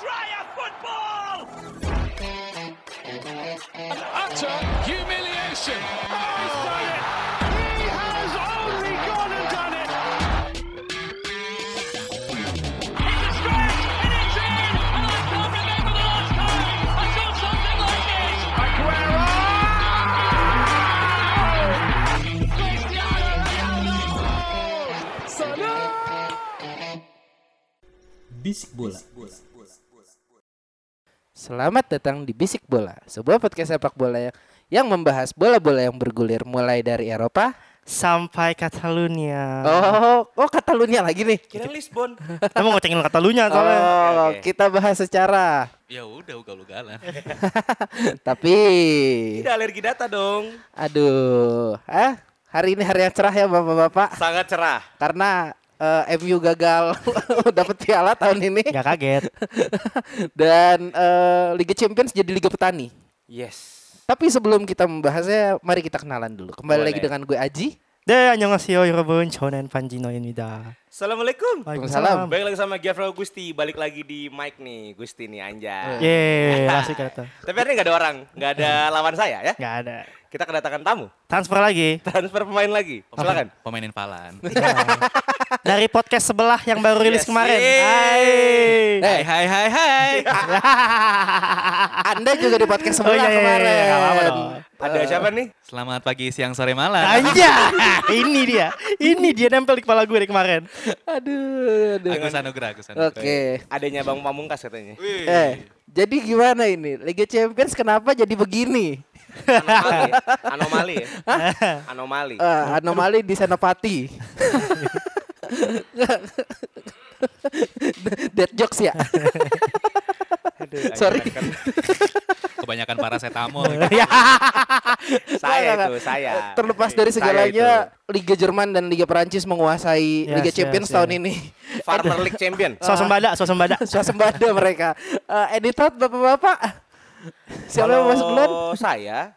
Dryer football! utter humiliation. Oh, he's done it. He has only gone and done it. It's a stretch and it's in! And I can't remember the last time I saw something like this! Aguero! Cristiano Ronaldo! Bisik Bola. Selamat datang di Bisik Bola, sebuah podcast sepak bola yang, yang membahas bola-bola yang bergulir mulai dari Eropa. sampai Catalunya. Oh, oh Catalunya lagi nih. Kira Lisbon. Kita mau ngocengin Catalunya soalnya. Oh, oke. kita bahas secara. Ya udah ugal-ugalan. Tapi, Tidak alergi data dong. aduh, ah hari ini hari yang cerah ya bapak-bapak, Sangat cerah. karena Eh, uh, MU gagal dapat piala tahun ini. Gak kaget. Dan uh, Liga Champions jadi Liga Petani. Yes. Tapi sebelum kita membahasnya, mari kita kenalan dulu. Kembali Boleh. lagi dengan gue Aji. Dan Chonen Panjino ini dah. Assalamualaikum. Waalaikumsalam. Balik lagi sama Gavro Gusti. Balik lagi di mic nih. Gusti nih anjay. 예, asik kata. Tapi hari ini gak ada orang. Gak ada lawan saya ya. Gak ada. Kita kedatangan tamu. Transfer lagi. Transfer pemain lagi. Silakan. Pemainin Falan. Dari podcast sebelah yang baru rilis Yes, kemarin. Hai. hai hai hai hai. Anda juga di podcast Oh sebelah iya, iya, kemarin. iya, dong. Ada siapa nih? Selamat pagi, siang, sore, malam. Anja, ini dia. Ini dia nempel di kepala gue dari kemarin. Aduh, aduh. Agus Anugrah, Agus Anugrah. Oke. Adanya Bang Pamungkas katanya. Eh, jadi gimana ini? Liga Champions kenapa jadi begini? Anomali. Anomali ya. Anomali. Eh, anomali di Senopati. Dead jokes ya. Sorry. Kebanyakan paracetamol. Saya Nggak, itu, saya. Terlepas dari Saya segalanya, Liga Jerman dan Liga Perancis menguasai Yes, Liga Champions yes. tahun ini. Farmer League Champion. Swasembada, swasembada. Suasembada mereka. Eh, edit out bapak-bapak. Siapa yang masuk duluan? Saya,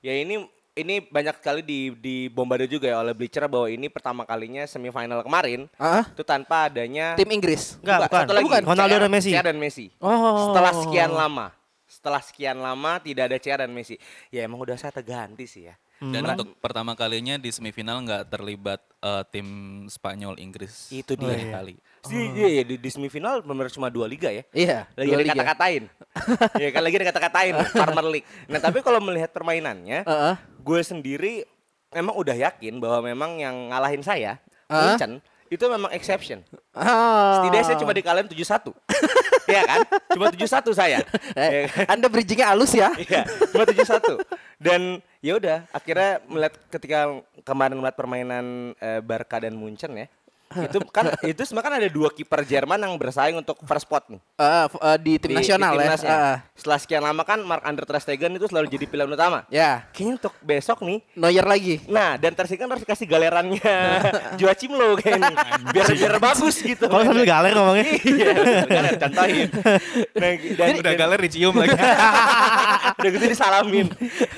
ya ini ini banyak sekali di di bombardir juga ya oleh Bleacher bahwa ini pertama kalinya semifinal kemarin Ah, itu tanpa adanya tim Inggris. Enggak, Enggak, bukan. satu lagi. Bukan. Ronaldo CR dan Messi. CR dan Messi. Oh. Setelah sekian lama. Setelah sekian lama tidak ada CR dan Messi. Ya emang udah saya terganti sih ya. Dan untuk pertama kalinya di semifinal nggak terlibat eh, tim Spanyol Inggris. Itu Oh, dia. Dua kali. Di, iya, iya, di, di semifinal benar cuma dua liga ya. Iya, Lagi dua ada liga. kata-katain. ya kan lagi ada kata-katain Farmer League. Nah, tapi kalau melihat permainannya, Heeh. gue sendiri memang udah yakin bahwa memang yang ngalahin saya, Hah? Munchen, itu memang exception. Ah. Setidaknya saya cuma dikalahin 7-1. Iya kan? Cuma 7-1 saya. Eh, Iya kan? Anda bridgingnya halus ya. Iya, cuma 7-1. Dan ya udah, akhirnya melihat ketika kemarin melihat permainan eh, Barca dan Munchen ya. Itu kan itu sebenarnya kan ada dua kiper Jerman yang bersaing untuk first spot nih. F- eh, di tim di- nasional di ya. timnasnya. Ah, Setelah sekian lama kan Mark Andre ter Stegen itu selalu jadi pilihan utama. ya, Kayaknya untuk besok nih Neuer lagi. Nah, dan Ter Stegen harus kasih galerannya Joachim Low kayaknya. Biar biar bagus gitu. Kalau sambil galer ngomongnya. Iya, galer contohin. Nah, dan, Udah galer dicium lagi. udah gitu disalamin.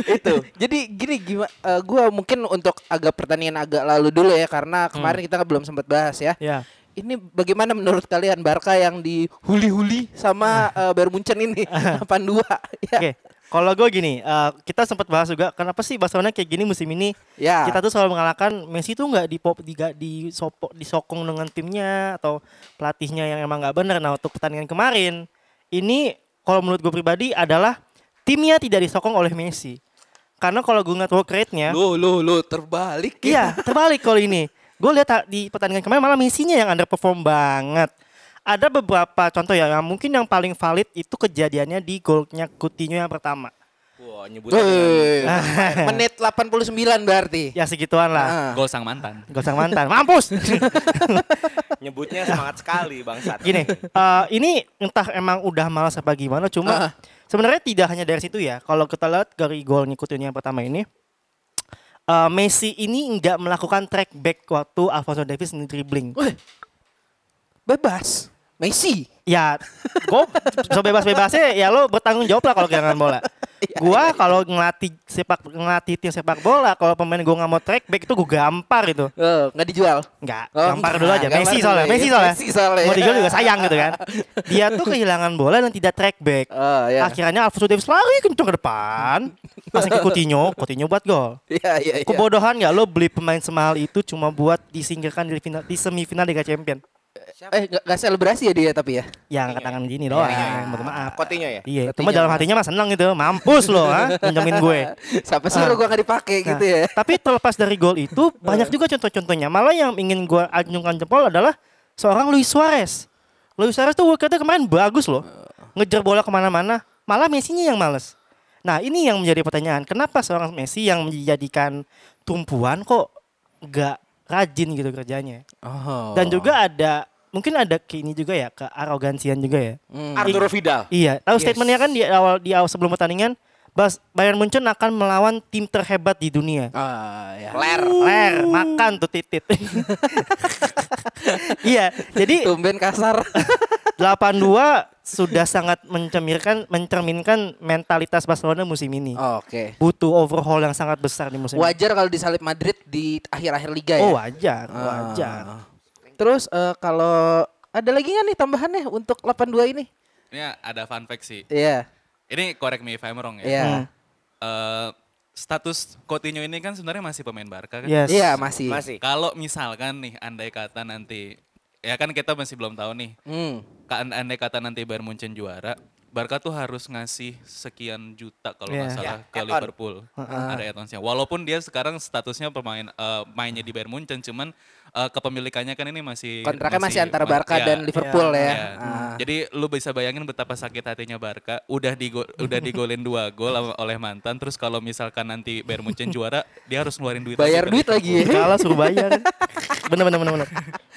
Itu. Jadi gini gimana? gua mungkin untuk agak pertandingan agak lalu dulu ya karena kemarin kita belum sempat bahas ya. Ya. Ini bagaimana menurut kalian Barca yang dihuli-huli sama eh, Bayern Munchen ini 82 ya. Oke. Kalau gue gini, eh, kita sempat bahas juga kenapa sih Barcelona kayak gini musim ini Ya. kita tuh selalu mengalahkan Messi tuh nggak di pop di di sopo, disokong dengan timnya atau pelatihnya yang emang nggak benar. Nah untuk pertandingan kemarin ini kalau menurut gue pribadi adalah timnya tidak disokong oleh Messi. Karena kalau gue ngeliat work rate-nya, Lu lu lu terbalik iya terbalik kalau ini. Gue lihat ah, di pertandingan kemarin malah Messi-nya yang underperform banget. Ada beberapa contoh ya, yang mungkin yang paling valid itu kejadiannya di golnya Coutinho yang pertama. Wah, nyebutnya dengan Woi, menit 89 berarti. Ya segituan lah. Ah. Gol sang mantan. Gak usah mantan, mampus. nyebutnya semangat sekali bangsat. Gini, eh, ini entah emang udah malas apa gimana, cuma Ah. sebenarnya tidak hanya dari situ ya. Kalau kita lihat dari gol Coutinho yang pertama ini, eh, Messi ini nggak melakukan track back waktu Alfonso Davies ini dribbling. Bebas. Messi. Ya, gue sebebas-bebasnya ya lo bertanggung jawab lah kalau kehilangan bola. Gua kalau ngelatih sepak ngelatih tim sepak bola, kalau pemain gua nggak mau track back itu gua gampar itu. Oh, nggak dijual. Enggak, Oh, gampar dulu aja. gampar Messi soalnya, ya. Messi soalnya. Messi soalnya Mau dijual juga sayang gitu kan. Dia tuh kehilangan bola dan tidak track back. Oh, ya. Akhirnya Alfonso Davies lari kencang ke depan. Passing ke Coutinho, Coutinho buat gol. Iya, iya, iya. Kebodohan nggak lo beli pemain semahal itu cuma buat disingkirkan di final di semifinal Liga Eh, nggak nggak selebrasi ya dia tapi ya. Yang angkat tangan gini doang. Mohon maaf. Coutinho ya? Iya, cuma dalam hatinya mah seneng gitu. Mampus lo, ha? Minjemin gue. Siapa suruh gua nggak dipakai Nah, gitu ya. Tapi terlepas dari gol itu banyak juga contoh-contohnya. Malah yang ingin gue acungkan jempol adalah seorang Luis Suarez. Luis Suarez tuh work rate-nya kemarin bagus loh. Ngejar bola ke mana-mana. Malah Messi-nya yang males. Nah ini yang menjadi pertanyaan. Kenapa seorang Messi yang dijadikan tumpuan kok gak rajin gitu kerjanya. Oh. Dan juga ada mungkin ada ke ini juga ya ke arogansian juga ya. Hmm. Arturo Vidal. Iya, tahu Yes. statementnya kan di awal di awal sebelum pertandingan, Bas Bayern Munchen akan melawan tim terhebat di dunia. Ah, ya. Ler. Ler, makan tuh titit. iya, jadi Tumben kasar. 82 sudah sangat mencerminkan mencerminkan mentalitas Barcelona musim ini. Oke. Butuh overhaul yang sangat besar di musim ini. Wajar kalau disalip Madrid di akhir-akhir liga ya. Oh, wajar, Ah. wajar. Terus eh, kalau ada lagi nggak nih tambahannya untuk 82 ini? Ini ada fun fact sih. Iya. Ini correct me if I'm wrong ya. Iya. Hmm. Eh, status Coutinho ini kan sebenarnya masih pemain Barca kan. Yes. Iya, masih. Masih. Kalau misalkan nih andai kata nanti ya kan kita masih belum tahu nih. Hmm. Andai kata nanti Bayern Munchen juara, Barca tuh harus ngasih sekian juta kalau nggak Iya. salah Ya, ke. Liverpool. Ada add-onsnya. Walaupun dia sekarang statusnya pemain eh, mainnya di Bayern Munchen, cuman eh, kepemilikannya kan ini masih Kontraknya masih antara ma- Barca ya, dan Liverpool ya. ya. Ah. Jadi lu bisa bayangin betapa sakit hatinya Barca udah digo udah digolin dua gol oleh mantan terus kalau misalkan nanti Bayern Munchen juara dia harus ngeluarin duit Bayar duit Liverpool. lagi ya. Kalah suruh bayar. bener bener bener bener.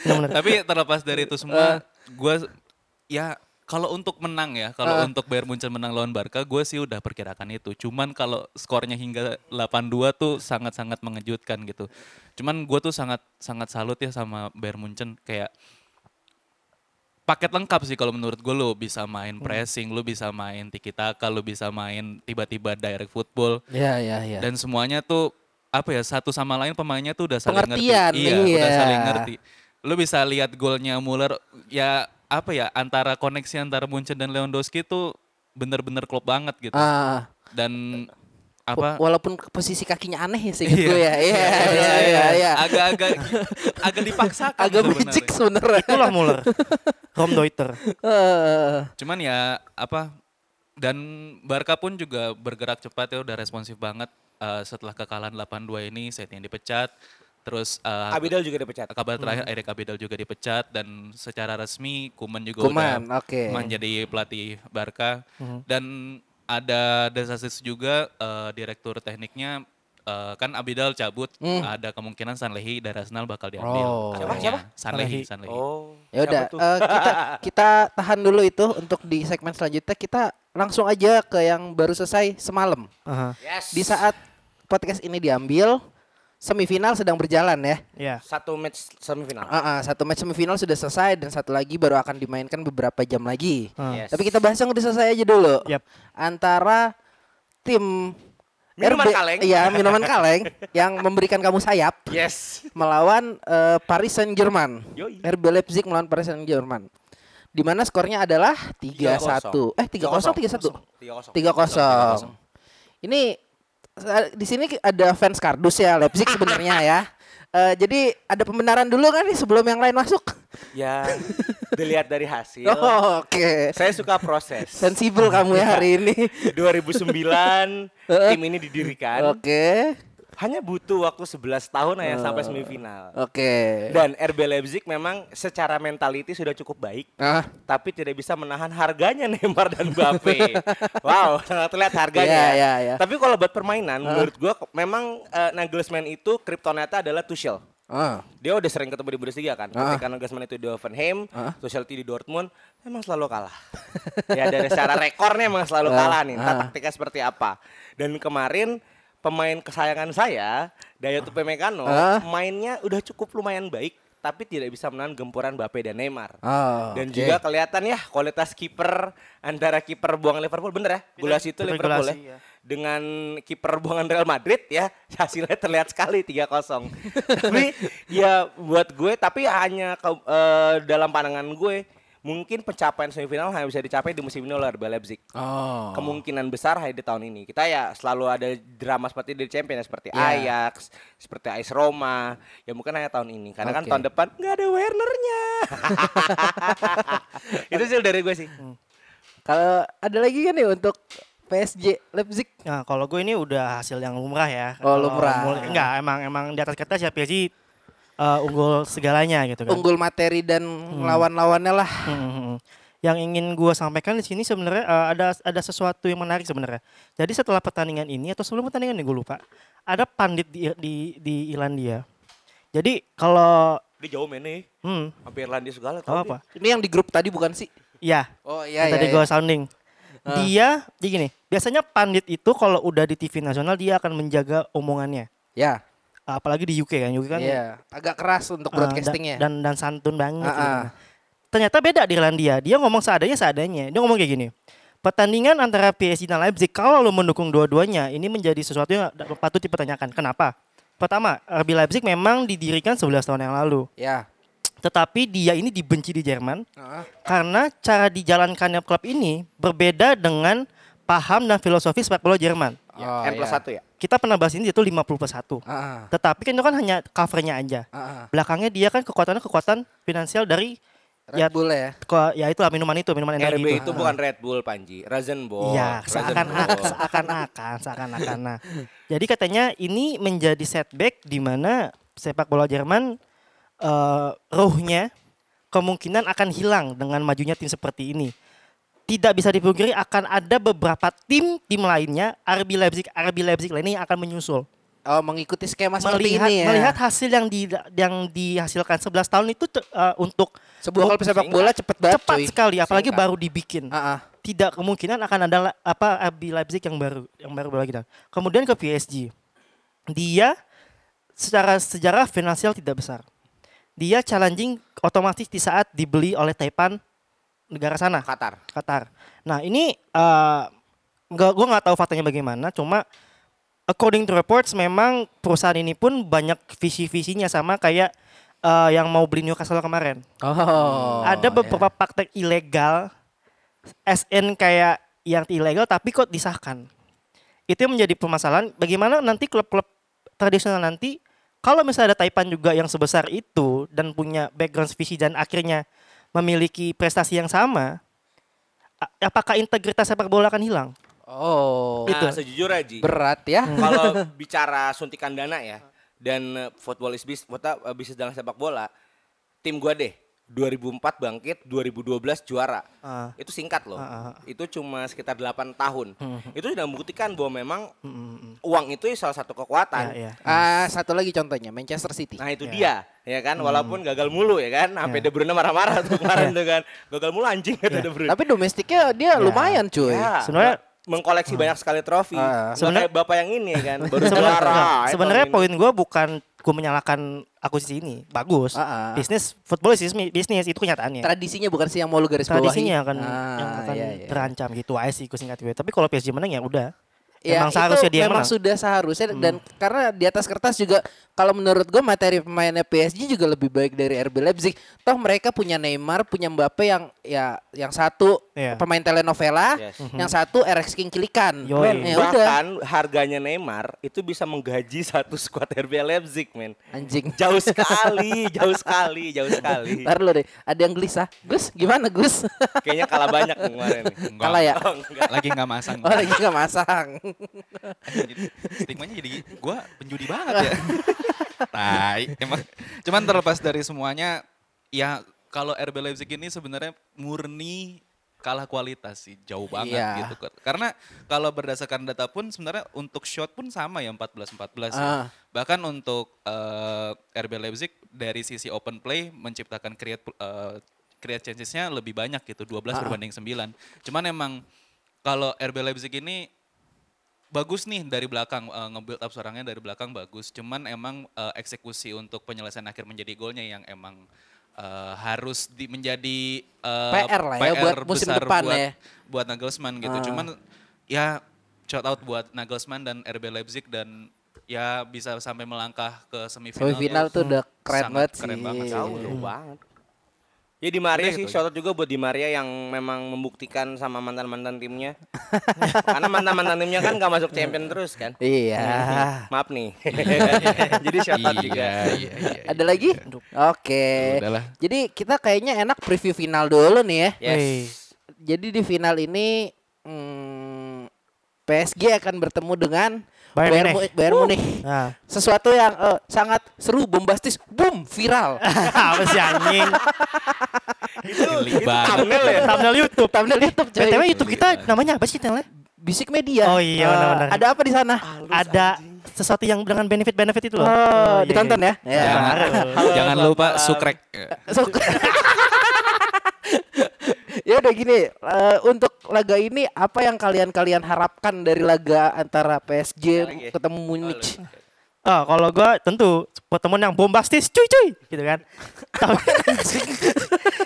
Bener bener. Tapi terlepas dari itu Eh. semua, gue ya kalau untuk menang ya, kalau Eh. untuk Bayern Munchen menang lawan Barca, gue sih udah perkirakan itu. Cuman kalau skornya hingga 8-2 tuh sangat-sangat mengejutkan gitu. Cuman gue tuh sangat sangat salut ya sama Bayern Munchen kayak paket lengkap sih kalau menurut gue lo bisa main Hmm. pressing, lo bisa main tiki taka, lo bisa main tiba-tiba direct football Iya, iya, iya. dan semuanya tuh apa ya satu sama lain pemainnya tuh udah saling Pengertian, ngerti. Iya, udah iya. saling ngerti. Lu bisa lihat golnya Muller ya apa ya antara koneksi antara Munchen dan Lewandowski tuh bener-bener klop banget gitu. Ah, Dan apa walaupun posisi kakinya aneh ya Iya. gue ya. Iya, iya, iya, iya. agak-agak agak dipaksakan Agak magic sebenarnya. Itulah Muller. Rom Deuter. Eh, Cuman ya apa dan Barca pun juga bergerak cepat ya udah responsif banget eh, setelah kekalahan 8-2 ini Setien dipecat terus eh, Abidal juga dipecat. kabar terakhir Erik Abidal juga dipecat dan secara resmi Kuman juga Kuman, udah oke. menjadi pelatih Barca dan ada desas juga eh, direktur tekniknya eh, kan Abidal cabut ada kemungkinan Sanlehi dari Arsenal bakal diambil. Oh. Katanya. Siapa? Sanlehi, Sanlehi. Oh. Ya udah, siapa eh, kita kita tahan dulu itu untuk di segmen selanjutnya kita langsung aja ke yang baru selesai semalam. Aha. Yes. Di saat podcast ini diambil, semifinal sedang berjalan ya. Iya. satu match semifinal. Ah, ah, satu match semifinal sudah selesai dan satu lagi baru akan dimainkan beberapa jam lagi. Ah. Yes. Tapi kita bahas yang udah selesai aja dulu. Yap. Antara tim Minuman RB kaleng. Iya, minuman kaleng yang memberikan kamu sayap Yes. melawan eh, Paris Saint-Germain. RB Leipzig melawan Paris Saint-Germain. Di mana skornya adalah 3-1. Eh 3-0 3-1. 3-0. 3-0. Ini di sini ada fans kardus ya Leipzig sebenarnya ya. Eh, jadi ada pembenaran dulu kan nih sebelum yang lain masuk. Ya, dilihat dari hasil. Oh, Oke. Saya suka proses. Sensibel kamu ya hari ini. 2009 tim ini didirikan. Oke. Hanya butuh waktu 11 tahun ya sampai semifinal. Oke. Dan RB Leipzig memang secara mentality sudah cukup baik. Ah, Tapi tidak bisa menahan harganya Neymar dan Mbappe. wow, sangat terlihat harganya. Ya. iya, iya. Tapi kalau buat permainan, menurut gua memang eh, Nagelsmann itu kriptonita adalah Tuchel. ah. Dia udah sering ketemu di Bundesliga kan. Ah. Ketika Nagelsmann itu di Hoffenheim. Tuchel itu di Dortmund, memang selalu kalah. ya dari secara rekornya memang selalu kalah nih. Entah Ah. taktiknya seperti apa. Dan kemarin pemain kesayangan saya, Dayot Upamecano, Ah. mainnya udah cukup lumayan baik, tapi tidak bisa menahan gempuran Mbappe dan Neymar. Oh, Dan oke. juga kelihatan ya kualitas kiper antara kiper buang Liverpool bener ya, Gulas itu Liverpool ya. ya. dengan kiper buangan Real Madrid ya hasilnya terlihat sekali 3-0. tapi ya buat gue tapi hanya ke- eh, dalam pandangan gue mungkin pencapaian semifinal hanya bisa dicapai di musim ini oleh RB Leipzig. Oh. Kemungkinan besar hanya di tahun ini. Kita ya selalu ada drama seperti di Champions seperti Ya. Ajax, seperti AS Roma. Ya mungkin hanya tahun ini karena kan Oke. tahun depan nggak ada Wernernya. Itu sih dari gue sih. Kalau ada lagi kan nih untuk PSG Leipzig. Nah, kalau gue ini udah hasil yang lumrah ya. Oh, lumrah. mulai- enggak, emang emang di atas kertas ya PSG uh, unggul segalanya gitu kan. Unggul materi dan lawan-lawannya lah. Hmm, hmm, hmm. Yang ingin gue sampaikan di sini sebenarnya uh, ada ada sesuatu yang menarik sebenarnya. Jadi setelah pertandingan ini atau sebelum pertandingan ini gue lupa, ada pandit di di, di Irlandia. Jadi kalau Dia jauh nih. hmm, Hampir Irlandia segala. apa tau apa? Ini yang di grup tadi bukan sih? Ya, Oh yang iya tadi iya. gue iya. sounding. Dia, jadi gini, biasanya pandit itu kalau udah di TV nasional dia akan menjaga omongannya. Ya. Apalagi di UK kan, UK kan Iya. Agak keras untuk Uh, broadcastingnya. da- dan dan santun banget Ah, gitu. ah. Ternyata beda di Irlandia. Dia ngomong seadanya seadanya. Dia ngomong kayak gini. Pertandingan antara PSG dan Leipzig kalau lo mendukung dua-duanya ini menjadi sesuatu yang patut dipertanyakan. Kenapa? Pertama, RB Leipzig memang didirikan 11 tahun yang lalu. ya. Tetapi dia ini dibenci di Jerman Heeh. karena cara dijalankannya klub ini berbeda dengan paham dan filosofi sepak bola Jerman. Oh, N plus iya. satu ya. Kita pernah bahas ini itu 50 plus 1. Ah, Tetapi kan itu kan hanya covernya aja. ah. Belakangnya dia kan kekuatannya kekuatan finansial dari Red ya Bull ya. Ko- ya itulah minuman itu minuman energi RB itu. itu bukan Red Bull Panji, Razenball. Iya, seakan-akan, seakan-akan, seakan-akan. Nah, jadi katanya ini menjadi setback di mana sepak bola Jerman eh ruhnya kemungkinan akan hilang dengan majunya tim seperti ini. Tidak bisa dipungkiri akan ada beberapa tim tim lainnya RB Leipzig, RB Leipzig lainnya yang akan menyusul. Oh, mengikuti skema seperti Melihat ini ya. melihat hasil yang di yang dihasilkan 11 tahun itu eh, untuk sebuah klub sepak bola cepet banget cepat cuy. sekali apalagi Singkat. baru dibikin Ah, ah. tidak kemungkinan akan ada apa RB Leipzig yang baru yang baru lagi dah. Kemudian ke PSG. Dia secara sejarah finansial tidak besar. Dia challenging otomatis di saat dibeli oleh Taipan negara sana, Qatar. Qatar. Nah, ini eh nggak gua nggak tahu faktanya bagaimana, cuma according to reports memang perusahaan ini pun banyak visi-visinya sama kayak eh, yang mau beli Newcastle kemarin Oh. ada beberapa praktek ilegal SN kayak yang ilegal tapi kok disahkan. Itu yang menjadi permasalahan bagaimana nanti klub-klub tradisional nanti kalau misalnya ada Taipan juga yang sebesar itu dan punya background visi dan akhirnya memiliki prestasi yang sama apakah integritas sepak bola akan hilang? Oh. Nah, Itu. sejujurnya Ji, Berat ya. kalau bicara suntikan dana ya dan uh, football is business, uh, bisnis dalam sepak bola, tim gua deh 2004 bangkit, 2012 juara. Ah. Itu singkat loh. Ah, ah, Itu cuma sekitar 8 tahun. Itu sudah membuktikan bahwa memang Hmm, hmm, hmm. uang itu salah satu kekuatan. Ya, ya. Ah, satu lagi contohnya Manchester City. Nah itu Ya. dia, ya kan, walaupun gagal mulu ya kan, sampai Ya. De Bruyne marah-marah tuh kemarin tuh kan, gagal mulu anjing kata Ya. De Bruyne. Tapi domestiknya dia lumayan cuy. Ya, Sebenarnya- mengkoleksi banyak sekali trofi. Ah. Sebenarnya Sebenarnya- bapak yang ini ya kan, baru Sebenarnya juara. ya, poin gue bukan gue menyalahkan akuisisi ini. Bagus. Ah, ah. Bisnis football is bisnis, bisnis itu kenyataannya. Tradisinya bukan sih yang mau lu garis bawahi. tradisinya akan Ah, yang akan iya, iya. terancam gitu aja sih gue singkat gue. Tapi kalau PSG menang ya udah. Ya, Emang seharusnya itu dia memang menang. sudah seharusnya dan karena di atas kertas juga kalau menurut gue materi pemainnya PSG juga lebih baik dari RB Leipzig. Toh mereka punya Neymar, punya Mbappe yang ya yang satu Iya. pemain telenovela, Yes. yang satu RX King Kilikan. Men, Ya udah bahkan harganya Neymar itu bisa menggaji satu skuad RB Leipzig, men. anjing. Jauh sekali, jauh sekali, jauh sekali. Ntar lu deh, ada yang gelisah. Gus, gimana Gus? Kayaknya kalah banyak kemarin. Kalah ya? Oh, enggak. Lagi nggak masang. Oh lagi gak masang. Stigmanya jadi gue penjudi banget ya. Tai, emang. Cuman terlepas dari semuanya, ya kalau RB Leipzig ini sebenarnya murni kalah kualitas sih, jauh banget Iya. gitu. Karena kalau berdasarkan data pun sebenarnya untuk shot pun sama ya 14-14 ya. Ah. Bahkan untuk eh, RB Leipzig dari sisi open play menciptakan create eh, create chances-nya lebih banyak gitu, 12 Ah. berbanding 9. Cuman emang kalau RB Leipzig ini bagus nih dari belakang eh, nge-build up serangnya dari belakang bagus. Cuman emang eh, eksekusi untuk penyelesaian akhir menjadi golnya yang emang eh, harus di, menjadi eh, PR lah ya buat musim besar depan buat, ya. buat Nagelsmann gitu. Ah. Cuman ya shout out buat Nagelsmann dan RB Leipzig dan ya bisa sampai melangkah ke semifinal. Semifinal tuh udah keren banget keren sih. banget sih. Jauh jauh banget. Ya di Maria Udah sih, gitu. shout out juga buat di Maria yang memang membuktikan sama mantan-mantan timnya. Karena mantan-mantan timnya kan gak masuk champion terus kan. Iya. Maaf nih. Jadi shout out juga. Iya, iya, iya. Ada lagi? Oke. Ya udahlah. Jadi kita kayaknya enak preview final dulu nih ya. Yes. Jadi di final ini hmm, PSG akan bertemu dengan Bayern Bayern, Munich. Mu- Bayern Munich. Nah, Sesuatu yang eh, sangat seru, bombastis, boom, viral. apa sih anjing? Geli banget. thumbnail ya? Thumbnail YouTube. Thumbnail YouTube, coy. BTW YouTube kita namanya apa sih channelnya? Bisik Media. Oh iya, Eh, benar-benar. Ada apa di sana? Ada sesuatu yang dengan benefit-benefit itu loh. Oh, iya, ditonton iya. ya. Ya. Jangan, jangan lupa sukrek. ya udah gini, eh, untuk laga ini apa yang kalian-kalian harapkan dari laga antara PSG lagi ya? ketemu Munich? Oh, kalau gua tentu pertemuan yang bombastis, cuy cuy, gitu kan. tapi,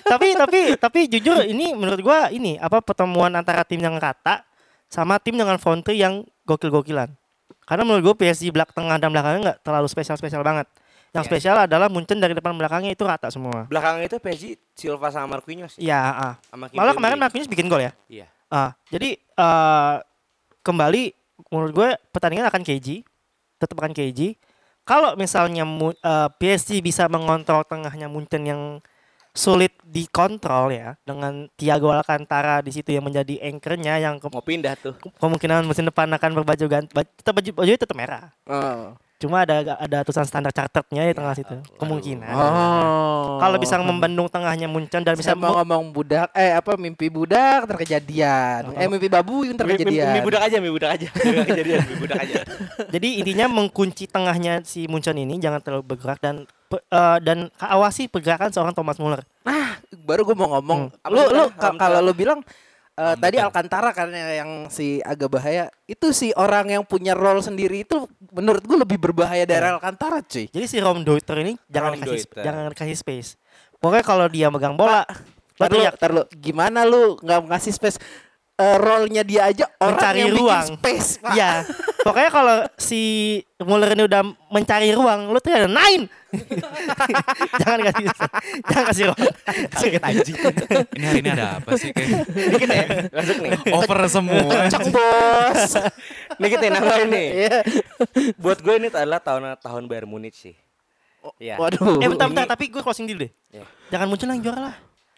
tapi tapi tapi jujur ini menurut gua ini apa pertemuan antara tim yang rata sama tim dengan front three yang gokil-gokilan. Karena menurut gua PSG belak tengah dan belakangnya nggak terlalu spesial-spesial banget. Yang spesial adalah Munchen dari depan belakangnya itu rata semua. Belakang itu PSG Silva sama Marquinhos. Iya, ah. Sama Malah kemarin Marquinhos bikin gol ya. Iya. Ah, jadi eh kembali menurut gue pertandingan akan KG, tetap akan KG. Kalau misalnya Mu- eh, PSG bisa mengontrol tengahnya Munchen yang sulit dikontrol ya dengan Thiago Alcantara di situ yang menjadi anchornya yang Mau pindah tuh. kemungkinan musim depan akan berbaju ganti tetap baju baju tetap merah. Oh. Cuma ada ada tulisan standar charternya di tengah situ. Kemungkinan. Oh. Kalau bisa membendung tengahnya Munchen dan bisa Saya mau ngomong budak eh apa mimpi budak terkejadian. Eh mimpi babu yang terkejadian. mi budak aja, mi budak aja. Kejadian, mi budak aja. Jadi intinya mengkunci tengahnya si Munchen ini jangan terlalu bergerak dan pe- eh, dan awasi pergerakan seorang Thomas Muller. Nah, baru gue mau ngomong. Apa Lu lu kalau lu bilang eh, tadi Alcantara kan yang si agak bahaya. Itu si orang yang punya role sendiri itu menurut gue lebih berbahaya dari Alcantara, cuy. Jadi si Rom Deuter ini jangan Rom kasih Deuter. jangan kasih space. Pokoknya kalau dia megang bola, lo Tar lu, tar lu, gimana lu nggak ngasih space Eh, role-nya dia aja orang mencari yang ruang. bikin space. Pak. Iya. Pokoknya kalau si Muller ini udah mencari ruang, lu teriak nine. jangan kasih jangan kasih ruang. Sakit anjing. Ini hari ini ada apa sih kayak Dikit ya, masuk nih. over semua. Cek bos. Dikit nih nambahin nih. Iya. Buat gue ini adalah tahun tahun Bayern Munich sih. Iya. Waduh. Eh bentar bentar, tapi gue closing dulu deh. Iya. Jangan muncul yang juara lah.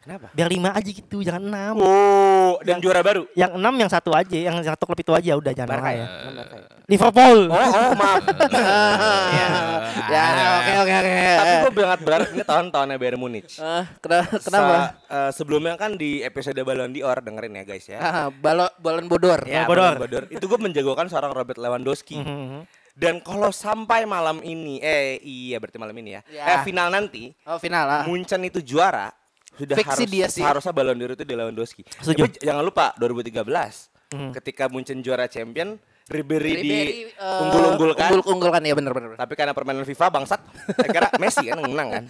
Kenapa? Biar lima aja gitu, jangan enam. Oh, dan juara baru. Yang enam yang satu aja, yang satu klub itu aja udah jangan Barca lama ya? ya. Ya? Liverpool. Oh, oh maaf. Ya, oke oke oke. Tapi gue banget berharap ini tahun-tahunnya Bayern Munich. Eh, kenapa? kenapa? Sa- eh, sebelumnya kan di episode Ballon d'Or dengerin ya guys ya. Ah, balon balon bodor. Ya, Ballon Ballon d'Or. Itu gue menjagokan seorang Robert Lewandowski. Mhm. Dan kalau sampai malam ini, eh iya berarti malam ini ya, Ya. eh final nanti, Oh, final lah. Munchen itu juara, sudah Fix harus dia sih. seharusnya Ballon d'Or itu di Lewandowski. Setuju. Tapi jangan lupa 2013 Mhm. ketika Munchen juara champion, Ribery, di Ribery, eh, unggul-unggulkan. Unggul-unggulkan ya benar benar. Tapi karena permainan FIFA bangsat, saya kira Messi kan menang kan.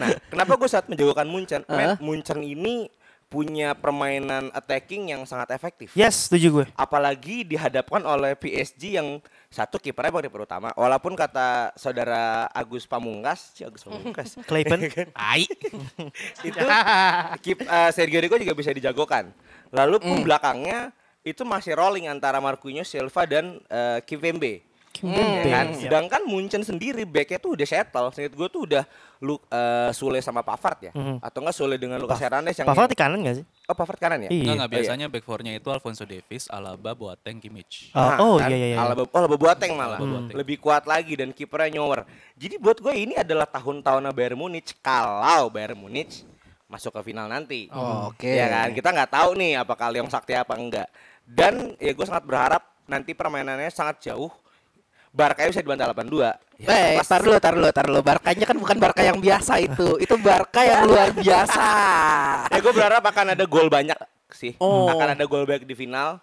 Nah, kenapa gue saat menjagokan Munchen? Men, Munchen ini punya permainan attacking yang sangat efektif. Yes, setuju gue. Apalagi dihadapkan oleh PSG yang satu kipernya bang kiper utama. Walaupun kata saudara Agus Pamungkas, si Agus Pamungkas, Clayton. Ai. itu kip, eh, Sergio Rico juga bisa dijagokan. Lalu pun belakangnya itu masih rolling antara Marquinhos, Silva dan eh, Kimpembe. Ya kan? Iya. Sedangkan Munchen sendiri backnya tuh udah settle. Seinget gue tuh udah lu eh, Sule sama Pavard ya, Mhm. atau enggak Sule dengan Lucas Hernandez yang Pavard di kanan gak sih? oh Pavard kanan ya? Iya. Enggak, enggak Oh, iya. biasanya back four-nya itu Alfonso Davies, Alaba, Boateng, Kimmich. Oh, Nah, oh kan? iya iya iya. Alaba, oh, Alaba Boateng malah. Alaba Boateng. Lebih kuat lagi dan kipernya nyower. Jadi buat gue ini adalah tahun-tahunnya Bayern Munich kalau Bayern Munich masuk ke final nanti. Oh, oke. Ya kan? Kita nggak tahu nih apakah Leong sakti apa enggak. Dan ya gue sangat berharap nanti permainannya sangat jauh. Barca bisa dibantai 82. Eh, Pas- tar lu, tar lu, tar lu. Barkanya kan bukan Barca yang biasa itu. Itu Barca yang luar biasa. ya gue berharap akan ada gol banyak sih. Oh. Akan ada gol banyak di final.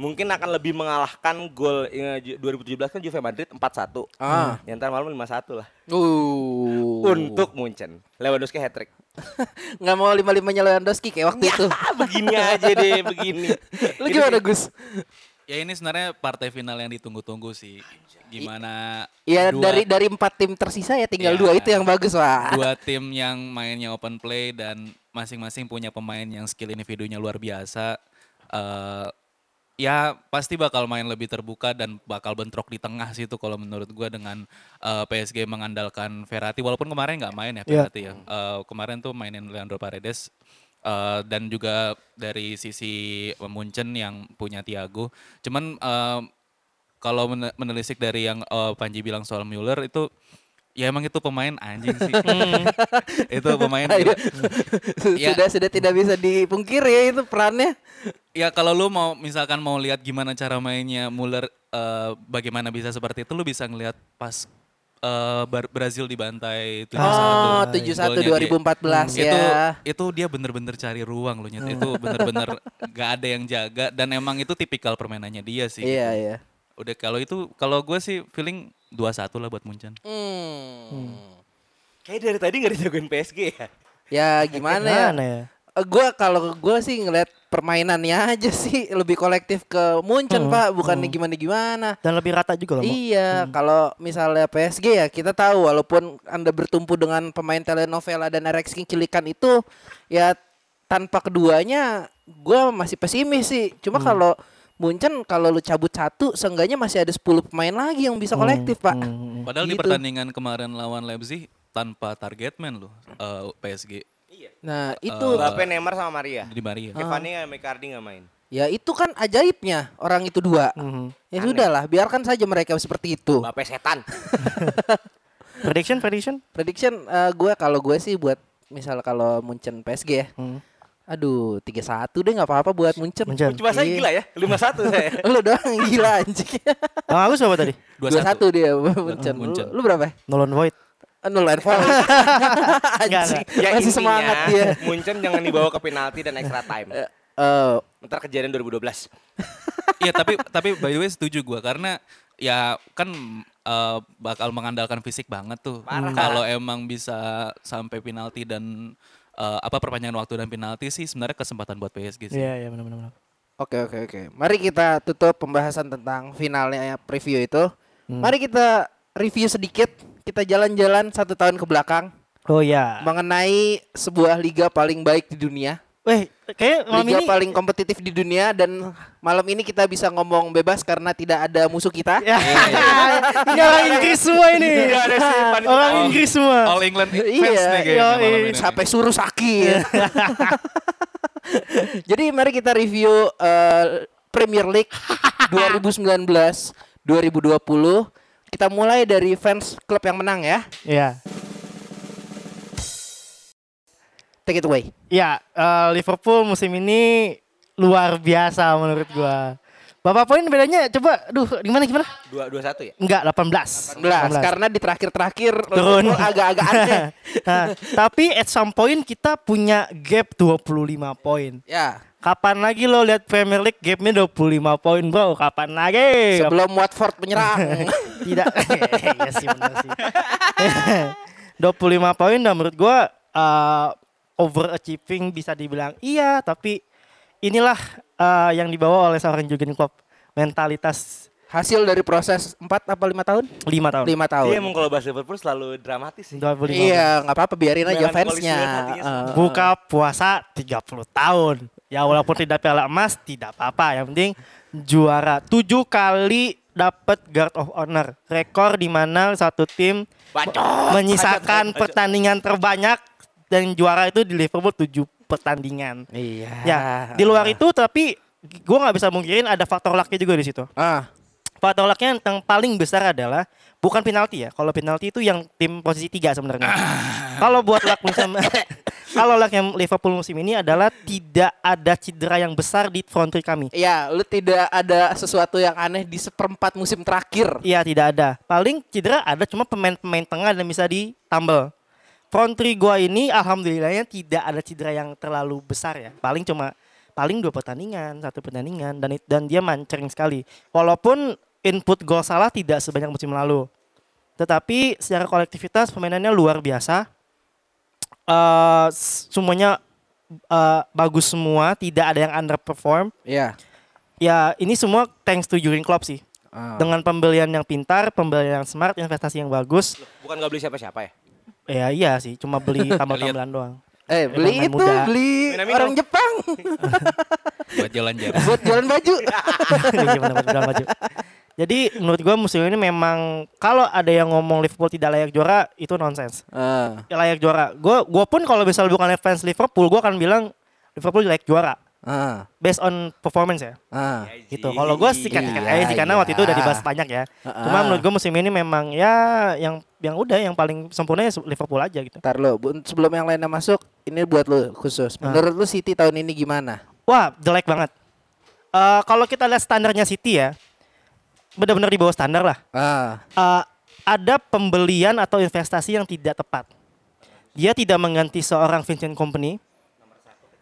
Mungkin akan lebih mengalahkan gol eh, 2017 kan Juve Madrid 4-1. Ah. Ya ntar malam 5-1 lah. Uh. Untuk Munchen. Lewandowski hat trick. nggak mau lima limanya Lewandowski kayak waktu itu. Ah, begini aja deh, begini. Lu Itu gimana. Gus? Ya ini sebenarnya partai final yang ditunggu-tunggu sih. Gimana Ya dua- dari dari empat tim tersisa ya tinggal Iya. dua itu yang bagus wah. dua tim yang mainnya open play dan masing-masing punya pemain yang skill individunya luar biasa. Eh, ya pasti bakal main lebih terbuka dan bakal bentrok di tengah situ kalau menurut gua dengan eh, PSG mengandalkan Verratti walaupun kemarin nggak main ya Iya. Verratti ya. Eh, kemarin tuh mainin Leandro Paredes eh, dan juga dari sisi Munchen yang punya Thiago. Cuman eh, kalau mene- menelisik dari yang eh, Panji bilang soal Müller itu ya emang itu pemain anjing sih. itu pemain Ayo. Ya. sudah sudah tidak bisa dipungkiri ya itu perannya. Ya kalau lu mau misalkan mau lihat gimana cara mainnya Muller eh, bagaimana bisa seperti itu lu bisa ngelihat pas eh, Bar- Brazil dibantai 7-1. Oh, 71 Golnya dia. 2014 itu ya. itu dia bener-bener cari ruang loh Nyet. Itu bener-bener gak ada yang jaga dan emang itu tipikal permainannya dia sih. Iya, gitu. iya. Udah kalau itu kalau gue sih feeling 2-1 lah buat Munchen. Hmm. Kayak dari tadi nggak dijagoin PSG ya. Ya gimana ya? Gimana ya? Eh, Gua kalau gue sih ngeliat permainannya aja sih lebih kolektif ke Munchen Hmm, pak, bukannya gimana gimana. Dan lebih rata juga loh. Iya, kalau misalnya PSG ya kita tahu walaupun anda bertumpu dengan pemain telenovela dan Rex King Cilikan itu ya tanpa keduanya gue masih pesimis sih. Cuma kalau Munchen kalau lu cabut satu, seenggaknya masih ada 10 pemain lagi yang bisa kolektif pak. Hmm. Padahal di Gitu. pertandingan kemarin lawan Leipzig tanpa target man loh eh, PSG Nah itu Mbappe, Neymar sama Maria. di Maria. Cavani sama Icardi nggak main. ya itu kan ajaibnya orang itu dua. Mhm. Ya sudahlah, biarkan saja mereka seperti itu. Mbappe setan. Prediction, prediction. Prediction eh, gue kalau gue sih buat misal kalau Munchen PSG ya. Hmm. Aduh, 3-1 deh nggak apa-apa buat Munchen. Munchen. Cuma saya Iya. gila ya, 5-1 saya. Lu doang gila anjing. Bang Agus berapa tadi? 2-1 dia Munchen. Lu, Munchen. lu berapa? Nolon Void. Nol foul. anjing. Ya Masih intinya, semangat dia. Munchen jangan dibawa ke penalti dan extra time. Eh, Ntar kejadian 2012. Iya tapi tapi by the way setuju gua karena ya kan eh, bakal mengandalkan fisik banget tuh. Kalau emang bisa sampai penalti dan eh, apa perpanjangan waktu dan penalti sih sebenarnya kesempatan buat PSG sih. Iya, iya benar-benar. Oke oke oke. Mari kita tutup pembahasan tentang finalnya ya, preview itu. Hmm. Mari kita review sedikit. Kita jalan-jalan satu tahun ke belakang Oh ya. mengenai sebuah liga paling baik di dunia. Weh, kayak malam liga ini paling kompetitif di dunia dan malam ini kita bisa ngomong bebas karena tidak ada musuh kita. Ya. ini orang Inggris semua ini. Nggak ada panitia. Orang. Inggris semua. All England fans Iya, nih kayaknya malam ini. Sampai suruh sakit. Jadi mari kita review eh, Premier League 2019 2020. Kita mulai dari fans klub yang menang ya. Iya. Take it away. Ya, eh, Liverpool musim ini luar biasa menurut gua. Berapa poin bedanya? Coba, duh, gimana gimana? 2-1 ya? Enggak, 18. 11 karena di terakhir-terakhir Turun. Liverpool agak-agak aneh. Nah, tapi at some point kita punya gap 25 poin. ya, Kapan lagi lo lihat Premier League gapnya 25 poin bro? Kapan lagi? sebelum Watford menyerang. Tidak. Iya sih benar sih. 25 poin dan menurut gua uh, overachieving bisa dibilang iya, tapi inilah uh, yang dibawa oleh seorang Jurgen Klopp. Mentalitas Hasil dari proses 4 apa 5 tahun? 5 tahun. 5 tahun. Dia emang kalau bahas Liverpool selalu dramatis sih. 25 Iya, nggak apa-apa biarin aja fansnya. Eh, Buka puasa 30 tahun. Ya walaupun tidak piala emas tidak apa-apa. Yang penting juara. 7 kali dapat guard of honor. Rekor di mana satu tim Bacot. menyisakan Bacot, bacot. pertandingan terbanyak dan juara itu di Liverpool 7 pertandingan. Iya. Ya, di luar itu tapi gue nggak bisa mungkirin ada faktor lucknya juga di situ. Ah, Faktor lucknya yang paling besar adalah bukan penalti ya. Kalau penalti itu yang tim posisi tiga sebenarnya. Kalau buat luck musim kalau luck yang Liverpool musim ini adalah tidak ada cedera yang besar di front three kami. Iya, lu tidak ada sesuatu yang aneh di seperempat musim terakhir. Iya tidak ada. Paling cedera ada cuma pemain-pemain tengah dan bisa ditambal. Front three gua ini alhamdulillahnya tidak ada cedera yang terlalu besar ya. Paling cuma paling dua pertandingan, satu pertandingan dan dan dia mancering sekali. Walaupun input gol salah tidak sebanyak musim lalu. Tetapi secara kolektivitas pemainannya luar biasa. Eh semuanya eh, bagus semua, tidak ada yang underperform. Iya. ya ini semua thanks to Jurgen Klopp sih. Ah. Dengan pembelian yang pintar, pembelian yang smart, investasi yang bagus. Bukan nggak beli siapa-siapa ya? Ya iya sih, cuma beli tambal-tambalan doang. Eh beli Emang itu muda. beli Minamino. orang Jepang buat jalan-jalan. buat jualan baju. Iya. Jadi menurut gua musim ini memang kalau ada yang ngomong Liverpool tidak layak juara itu nonsens. Ah, Ya, layak juara. Gua gua pun kalau misal bukan fans Liverpool, gua akan bilang Liverpool layak juara ah, based on performance ya. ah. Gitu. Kalau gua sikat-sikat Iya, aja sih karena waktu itu udah iya. dibahas banyak ya. Ah, Cuma ah. menurut gua musim ini memang ya yang yang udah yang paling sempurna ya Liverpool aja gitu. Ntar lo, sebelum yang lainnya masuk, ini buat lo khusus. Ah. Menurut lo City tahun ini gimana? Wah, jelek banget. Eh kalau kita lihat standarnya City ya, benar-benar di bawah standar lah. Ah, Eh, ada pembelian atau investasi yang tidak tepat. Dia tidak mengganti seorang Vincent Company.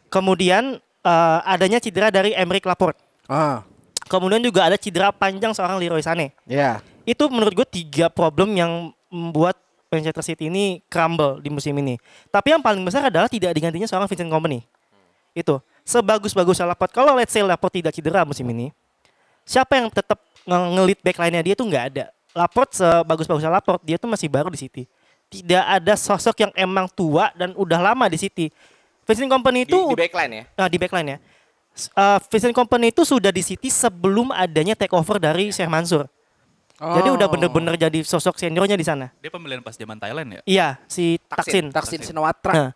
Kemudian eh, adanya cedera dari Emerick Laporte. ah, Kemudian juga ada cedera panjang seorang Leroy Sané. ya, Itu menurut gue tiga problem yang membuat Manchester City ini crumble di musim ini. Tapi yang paling besar adalah tidak digantinya seorang Vincent Company. Itu sebagus-bagus Laporte. Kalau let's say Laporte tidak cedera musim ini, siapa yang tetap ngelit backline-nya dia tuh nggak ada. Laporte sebagus-bagus Laporte dia tuh masih baru di City. Tidak ada sosok yang emang tua dan udah lama di City. Vincent Company Di, itu di backline ya? Nah, di backline ya. Uh, Vincent Company itu sudah di City sebelum adanya takeover dari Sheikh Mansur. Jadi udah Oh. bener-bener jadi sosok seniornya di sana. Dia pembelian pas zaman Thailand ya? Iya, si Taksin. Taksin. Taksin Sinawatra. Nah,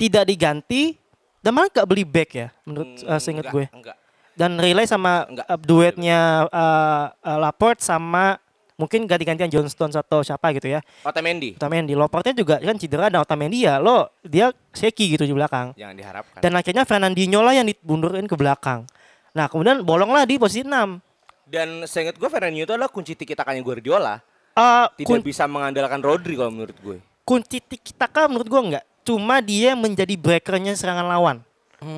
tidak diganti dan malah gak beli back ya menurut uh, seinget enggak, gue. Enggak. Dan relay sama Enggak. uh, duetnya uh, uh, Laporte sama mungkin ganti-gantian John Stones atau siapa gitu ya. Otamendi. Otamendi, Laporte juga kan cedera dan Otamendi ya lo dia shaky gitu di belakang. Jangan diharapkan. Dan akhirnya Fernandinho lah yang dibundurin ke belakang. Nah kemudian bolonglah di posisi 6. Dan seingat gue Fernandinho itu adalah kunci tiki takanya Guardiola. Uh, Tidak kun- bisa mengandalkan Rodri kalau menurut gue. kunci tiki taka menurut gua enggak. Cuma dia yang menjadi breakernya serangan lawan.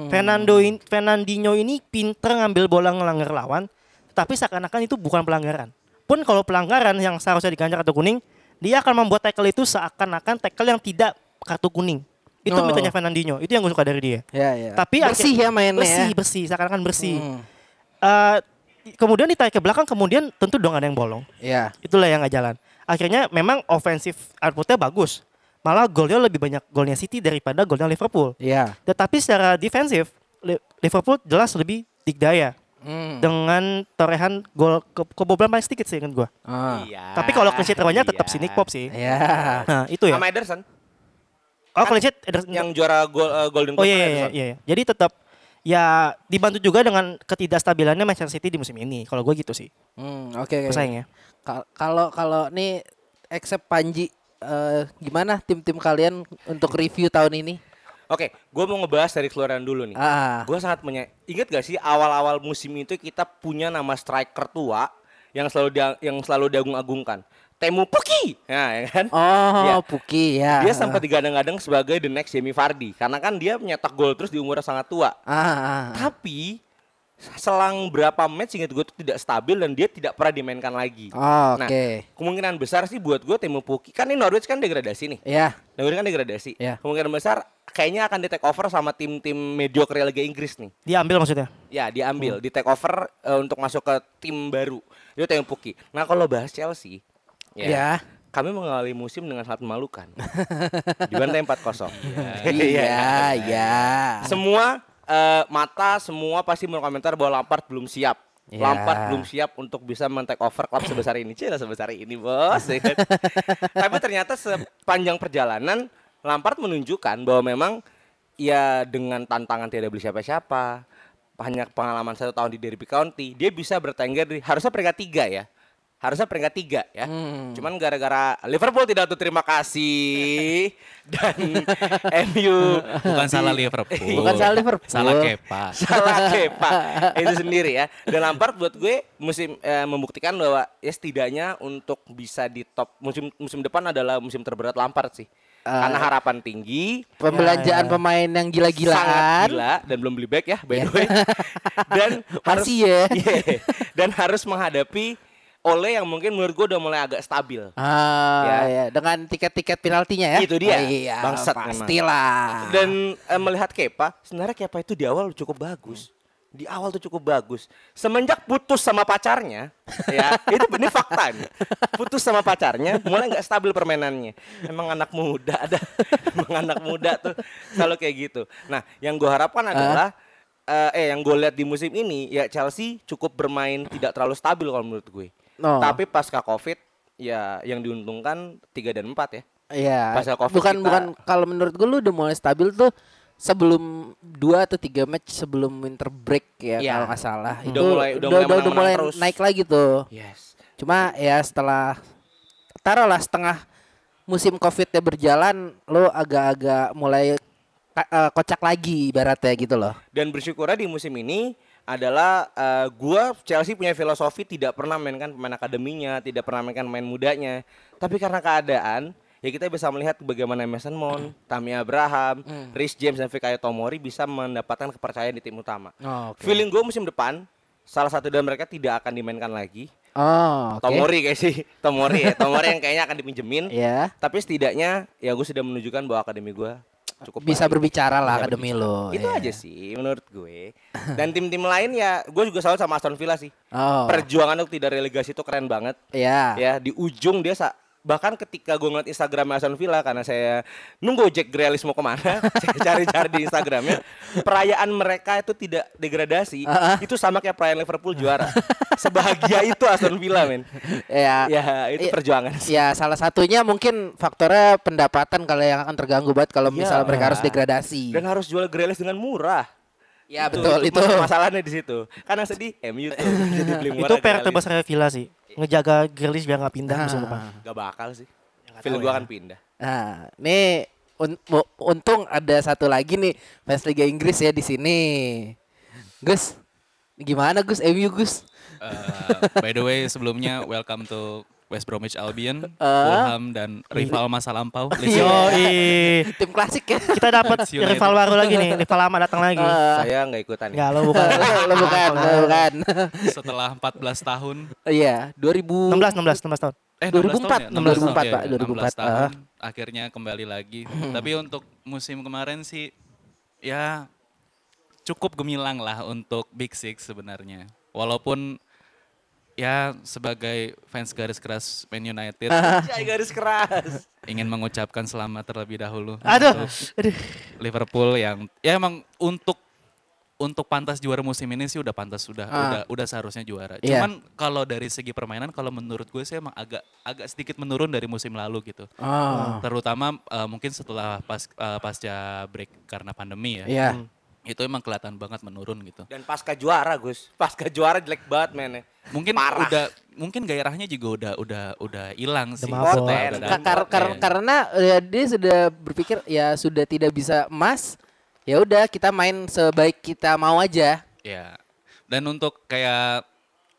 Fernando in, Fernandinho ini pinter ngambil bola ngelanggar lawan, tapi seakan-akan itu bukan pelanggaran. Pun kalau pelanggaran yang seharusnya diganjar kartu kuning, dia akan membuat tackle itu seakan-akan tackle yang tidak kartu kuning. Itu Oh. mitanya Fernandinho. Itu yang gue suka dari dia. Ya, ya. Tapi bersih akhir- ya mainnya Bersih, ya. bersih, seakan-akan bersih. Hmm. Eh, kemudian ditarik ke belakang, kemudian tentu dong ada yang bolong. Ya. Itulah yang nggak jalan. Akhirnya memang ofensif outputnya bagus. Malah golnya lebih banyak golnya City daripada golnya Liverpool. Ya. Tetapi secara defensif Li- Liverpool jelas lebih dikdaya Hmm. dengan torehan gol ke kebobolan paling sedikit sih ingat gua. Ah. Iya. Tapi kalau clean sheet terbanyak tetap iya. si Nick Pop sih. Ya. Nah, itu ya. Sama Ederson Oh, clean sheet Ederson- yang juara gol eh, Golden Oh Boot iya iya, Ederson. iya iya. Jadi tetap ya dibantu juga dengan ketidakstabilannya Manchester City di musim ini. Kalau gue gitu sih. Hmm, oke oke. Pesaingnya. Kal- Kalau kalau nih except Panji eh, gimana tim-tim kalian untuk review tahun ini? Oke, gue mau ngebahas dari keluaran dulu nih. Ah. Gue sangat punya, inget gak sih awal-awal musim itu kita punya nama striker tua yang selalu dia, yang selalu diagung-agungkan. Temu Puki, ya, ya kan? Oh, Iya. Puki ya. Dia sempat digadang-gadang sebagai the next Jamie Vardy karena kan dia menyetak gol terus di umur yang sangat tua. Ah, ah, ah. Tapi selang berapa match inget gue tuh tidak stabil dan dia tidak pernah dimainkan lagi. Oh, Nah, Oke. kemungkinan besar sih buat gue Temu Puki kan ini Norwich kan degradasi nih. Ya. Norwich kan degradasi. Iya. Kemungkinan besar kayaknya akan di take over sama tim-tim mediocre Liga Inggris nih. Diambil maksudnya. Ya diambil, di take over eh, untuk masuk ke tim baru. Itu Temu Puki. Nah kalau bahas Chelsea, ya, Ya. kami mengawali musim dengan sangat memalukan. Dibantai 4-0. Iya, iya. Semua eh, mata semua pasti berkomentar bahwa Lampard belum siap. Ya. Lampard belum siap untuk bisa men-take over klub sebesar ini. Cila sebesar ini, Bos. Tapi ternyata sepanjang perjalanan Lampard menunjukkan bahwa memang ya dengan tantangan tidak beli siapa-siapa, banyak pengalaman satu tahun di Derby County, dia bisa bertengger di harusnya peringkat tiga ya. Harusnya peringkat tiga ya. Hmm. Cuman gara-gara Liverpool tidak tuh terima kasih dan MU Bukan salah Liverpool. Bukan salah Liverpool. Salah Kepa. salah Kepa itu sendiri ya dan Lampard buat gue musim eh, membuktikan bahwa ya setidaknya untuk bisa di top musim musim depan adalah musim terberat Lampard sih karena harapan tinggi Pembelanjaan pemain yang sangat gila-gilaan. gila dan belum beli back ya by the way dan harus Masih ya. Iya. dan harus menghadapi Ole yang mungkin menurut gue udah mulai agak stabil Ah, Ya. ya. dengan tiket-tiket penaltinya ya. Itu dia. Oh, iya, Bangsat memang. pastilah. dan eh, melihat Kepa sebenarnya Kepa itu di awal cukup bagus di awal tuh cukup bagus. Semenjak putus sama pacarnya, ya itu ini fakta nih. Putus sama pacarnya, mulai nggak stabil permainannya. Emang anak muda ada, emang anak muda tuh selalu kayak gitu. Nah, yang gue harapkan adalah eh, eh yang gue lihat di musim ini ya Chelsea cukup bermain tidak terlalu stabil kalau menurut gue. Oh. Tapi pasca Covid ya yang diuntungkan 3 dan 4 ya. Iya. Pasca Covid Bukan kita- bukan kalau menurut gue lu udah mulai stabil tuh sebelum dua atau tiga match sebelum winter break ya Iya. kalau nggak salah. Udah Itu mulai- udah mulai menang-menang terus. naik lagi tuh. Yes. Cuma ya setelah taruhlah setengah musim covidnya berjalan, lo agak-agak mulai eh, kocak lagi ibaratnya gitu loh. Dan bersyukurnya di musim ini adalah eh, gua Chelsea punya filosofi tidak pernah mainkan pemain akademinya, tidak pernah mainkan pemain mudanya. Tapi karena keadaan ya kita bisa melihat bagaimana Mason Mount, Tammy Abraham, Rhys James dan Fikayo Tomori bisa mendapatkan kepercayaan di tim utama. Oh, Feeling gue musim depan salah satu dari mereka tidak akan dimainkan lagi. Oh, oke. Tomori kayak sih, Tomori ya, Tomori yang kayaknya akan dipinjemin. Ya. Tapi setidaknya ya gue sudah menunjukkan bahwa akademi gue cukup Bisa baik. berbicara lah Bisa akademi berbicara. lo. Itu ya. aja sih menurut gue. Dan tim-tim lain ya gue juga selalu sama Aston Villa sih. Oh. Perjuangan untuk tidak relegasi itu keren banget. Ya. Ya di ujung dia sa- bahkan ketika gue ngeliat Instagram Aston Villa karena saya nunggu Jack Grealish mau ke mana, saya cari-cari di Instagramnya perayaan mereka itu tidak degradasi, itu sama kayak perayaan Liverpool juara. Sebahagia itu Aston Villa men. Ya. Ya itu Iya. perjuangan. sih. Ya salah satunya mungkin faktornya pendapatan kalau yang akan terganggu banget kalau Iya. misalnya mereka harus degradasi. Dan harus jual Grealish dengan murah. ya betul itu. masalahnya di situ. Karena sedih MU tuh jadi beli murah. Itu PR terbesar Villa sih. Ngejaga Grealish biar nggak pindah musim Ah. depan. Gak bakal sih. nggak Feel gue ya. akan pindah. Nah, nih un- untung ada satu lagi nih fans Liga Inggris ya di sini. Gus, gimana Gus? MU Gus? Uh, by the way sebelumnya welcome to West Bromwich Albion, Eh. Fulham dan rival masa lampau. Yo. Tim klasik ya. kita dapat rival baru lagi nih, rival lama datang lagi. Eh, Saya nggak ikutan. Enggak, lo bukan. lo bukan, lo bukan. Setelah 14 tahun, Iya, 2000 16 16 16 tahun. eh 2004, 16 tahun ya? 2004, 16 Pak, tahun, ya, 2004, 16 tahun, ah. akhirnya kembali lagi. Tapi untuk musim kemarin sih ya cukup gemilang lah untuk Big Six sebenarnya. Walaupun ya sebagai fans garis keras Man United garis keras. ingin mengucapkan selamat terlebih dahulu Aduh, aduh. Liverpool yang ya emang untuk untuk pantas juara musim ini sih udah pantas sudah Ah. udah udah seharusnya juara. Iya. Cuman kalau dari segi permainan kalau menurut gue sih emang agak agak sedikit menurun dari musim lalu gitu. Oh, Terutama eh, mungkin setelah pas eh, pasca break karena pandemi ya. iya. Itu emang kelihatan banget menurun gitu. Dan pasca juara Gus. Pasca juara jelek banget men. Mungkin Parah. udah mungkin gairahnya juga udah udah udah hilang sih. mabok. Udah- Konten. udah Ka- dapet, kar- kar- ya. karena ya, dia sudah berpikir ya sudah tidak bisa emas, ya udah kita main sebaik kita mau aja. Ya. Dan untuk kayak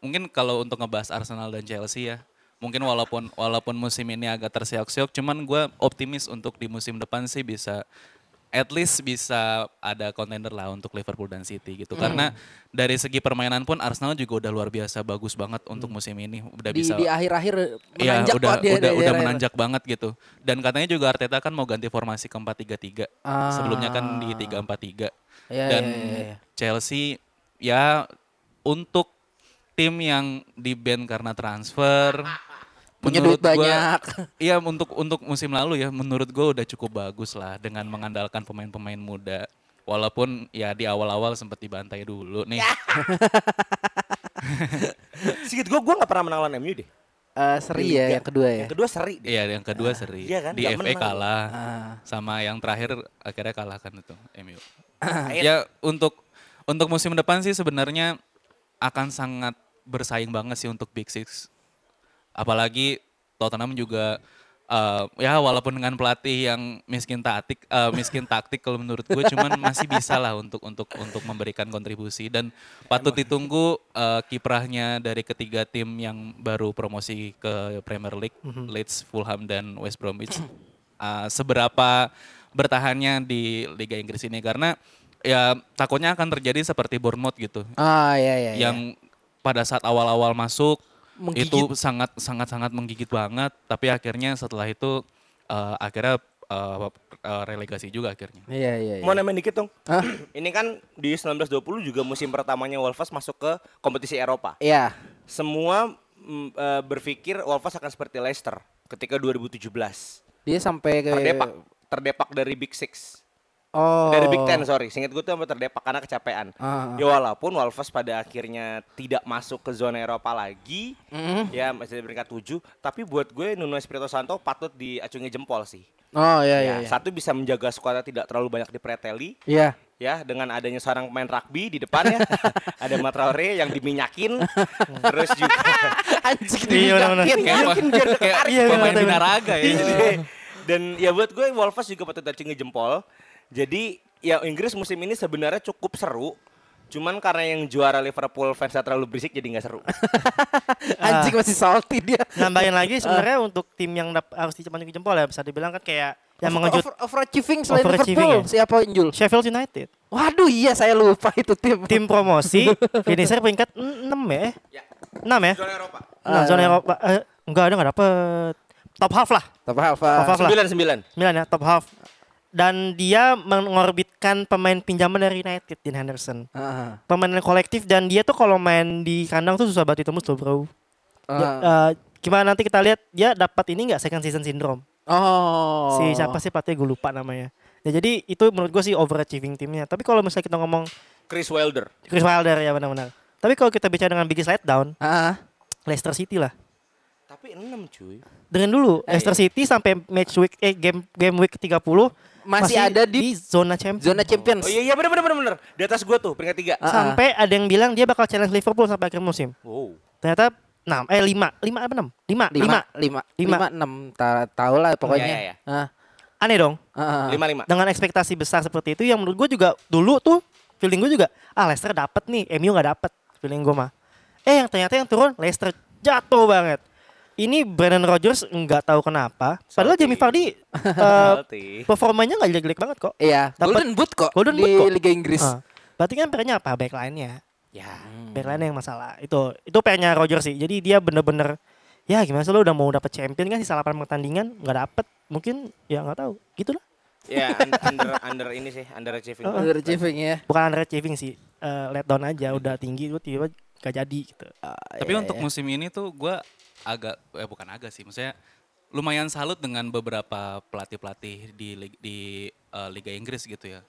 mungkin kalau untuk ngebahas Arsenal dan Chelsea ya, mungkin walaupun walaupun musim ini agak terseok-seok, cuman gue optimis untuk di musim depan sih bisa at least bisa ada contender lah untuk Liverpool dan City gitu. Karena dari segi permainan pun Arsenal juga udah luar biasa bagus banget untuk musim ini. Udah Di bisa di akhir-akhir Iya, menanjak udah kok dia udah dari udah akhir-akhir. menanjak banget gitu. Dan katanya juga Arteta kan mau ganti formasi ke 4-3-3. Ah. Sebelumnya kan di 3-4-3. Iya, Dan iya, iya, iya. Chelsea ya untuk tim yang di band karena transfer Punya menurut duit gua- banyak. Iya untuk untuk musim lalu ya menurut gue udah cukup bagus lah dengan mengandalkan pemain-pemain muda. Walaupun ya di awal-awal sempat dibantai dulu nih. Sedikit gue gue nggak pernah menang lawan MU deh. Eh, seri ya Liga. yang kedua ya. Yang kedua seri deh. Iya yang kedua seri. iya kan, Di FA menang. kalah. Ah. Sama yang terakhir akhirnya kalah kan itu MU. ya untuk untuk musim depan sih sebenarnya akan sangat bersaing banget sih untuk Big Six. Apalagi Tottenham juga eh, ya walaupun dengan pelatih yang miskin taktik eh, miskin taktik kalau menurut gue cuman masih bisa lah untuk untuk untuk memberikan kontribusi. Dan patut ditunggu eh, kiprahnya dari ketiga tim yang baru promosi ke Premier League Leeds, Fulham dan West Bromwich. Eh, seberapa bertahannya di Liga Inggris ini? Karena ya takutnya akan terjadi seperti Bournemouth gitu. Ah iya iya. iya. yang pada saat awal-awal masuk Menggigit. itu sangat sangat sangat menggigit banget tapi akhirnya setelah itu eh, akhirnya eh, relegasi juga akhirnya. Iya iya. Mau iya. nambahin dikit dong. Hah? Ini kan di 1920 juga musim pertamanya Wolves masuk ke kompetisi Eropa. Iya. Semua mm, berpikir Wolves akan seperti Leicester ketika 2017. Dia sampai ke Terdepak, terdepak dari Big Six. Oh. Dari Big Ten, sorry. Singkat gue tuh sampai terdepak karena kecapean. Ah. Ya walaupun Wolves pada akhirnya tidak masuk ke zona Eropa lagi, Mm. ya masih di peringkat 7. Tapi buat gue Nuno Espirito Santo patut diacungi jempol sih. Oh iya iya. ya, iya. satu bisa menjaga skuadnya tidak terlalu banyak dipreteli, Iya. ya dengan adanya seorang pemain rugby di depannya ada Matraore yang diminyakin terus juga Anjing Iya, diminyakin. Kayak, Mungkin biar kayak pemain bener-bener. binaraga ya. Iya. dan ya buat gue Wolves juga patut acungi jempol jadi ya Inggris musim ini sebenarnya cukup seru cuman karena yang juara Liverpool fansnya terlalu berisik jadi nggak seru Anjing masih salty dia. Nambahin lagi sebenarnya untuk tim yang dap- harus dicemani jempol ya bisa dibilang kan kayak yang mengejut Over, overachieving selain Overachieving Liverpool. ya? Siapa Injul? Sheffield United. Waduh iya saya lupa itu tim. Tim promosi finisher peringkat 6 ya. ya 6 ya? zona Eropa Nah, zona Eropa eh, enggak ada enggak dapet top half lah. Top Alpha. Top half lah. sembilan sembilan Milan ya, top half. Dan dia mengorbitkan pemain pinjaman dari United, Dean Henderson. Ah, Pemain kolektif dan dia tuh kalau main di kandang tuh susah banget ditembus tuh, Bro. ah. Ya, eh, gimana nanti kita lihat dia dapat ini enggak second season syndrome. Oh. Si siapa sih pelatih gue lupa namanya. Ya jadi itu menurut gue sih overachieving timnya. Tapi kalau misalnya kita ngomong Chris Wilder Chris Wilder ya benar-benar. Tapi kalau kita bicara dengan biggest letdown, Ah, Leicester City lah. tapi enam cuy Dengerin dulu, Eh, Leicester City sampai match week eh game game week 30 Masih ada di zona champion. zona Champions. oh iya iya benar benar benar benar di atas gua tuh peringkat tiga Ah. Sampai ada yang bilang dia bakal challenge Liverpool sampai akhir musim. wow Ternyata 6 eh 5, 5 apa 6? 5, 5. lima, lima, Lima. lima, enam, ta- tahu lah pokoknya. Iya, iya, iya. Ah, Aneh dong. ah, ah. lima lima Dengan ekspektasi besar seperti itu yang menurut gue juga dulu tuh feeling gue juga ah Leicester dapet nih, MU nggak dapet feeling gue mah. Eh yang ternyata yang turun Leicester jatuh banget. Ini Brendan Rodgers nggak tahu kenapa. Padahal Salty. Jamie Vardy Salty. performanya nggak jelek-jelek banget kok. Iya, Dapat- Golden Boot kok Golden di Boot kok. Liga Inggris. Ah. Berarti kan PR-nya apa? Backline-nya. ya Backline yang masalah. Itu itu PR-nya Rodgers sih. Jadi dia bener-bener ya gimana sih lo udah mau dapet champion kan sisa 8 pertandingan nggak dapet. Mungkin ya nggak tahu. Gitu lah. ya un- under under ini sih under achieving Underachieving ya. Bukan underachieving sih. Eh let down aja udah tinggi lu tiba-tiba gak jadi gitu. Tapi Iya, untuk iya. musim ini tuh gue agak, eh bukan agak sih, maksudnya lumayan salut dengan beberapa pelatih-pelatih di di eh, Liga Inggris gitu ya.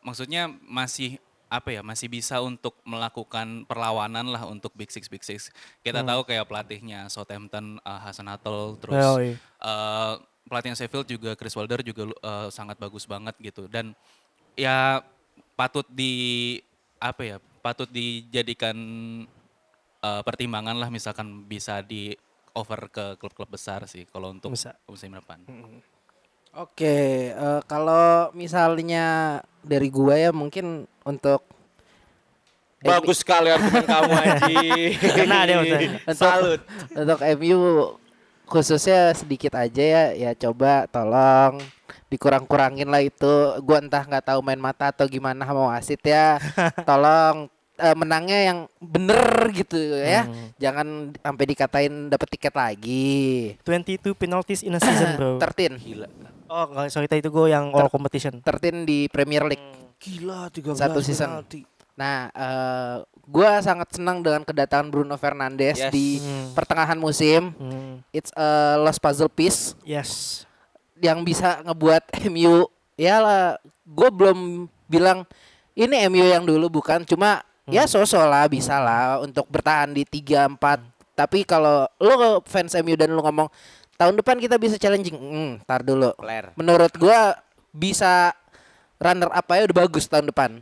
Maksudnya masih apa ya masih bisa untuk melakukan perlawanan lah untuk Big Six Big Six. Kita tahu kayak pelatihnya Southampton uh, Hasan Hatel terus Oh, iya. eh, pelatihnya Sheffield juga Chris Wilder juga eh, sangat bagus banget gitu dan ya patut di apa ya patut dijadikan eh, pertimbangan lah misalkan bisa di over ke klub-klub besar sih kalau untuk Bisa. musim depan. Oke, eh, kalau misalnya dari gua ya mungkin untuk bagus sekali argumen kamu Aji ada yang maksudnya. salut untuk MU khususnya sedikit aja ya ya coba tolong dikurang-kurangin lah itu gua entah nggak tahu main mata atau gimana sama wasit ya tolong eh, menangnya yang bener gitu ya jangan sampai dikatain dapat tiket lagi 22 penalties in a season bro. tertin gila oh nggak, sorry itu gue yang all competition. tertin di Premier League gila 13 Satu season. penalti. Nah, eh gua sangat senang dengan kedatangan Bruno Fernandes Yes. di Hmm. pertengahan musim. Hmm. It's a lost puzzle piece Yes. yang bisa ngebuat MU ya lah. Gue belum bilang ini MU yang dulu bukan, cuma ya sosok lah bisa lah untuk bertahan di 3 4. Tapi kalau lo fans MU dan lo ngomong tahun depan kita bisa challenging, hmm, tar dulu. Claire. Menurut gua bisa runner up aja udah bagus tahun depan.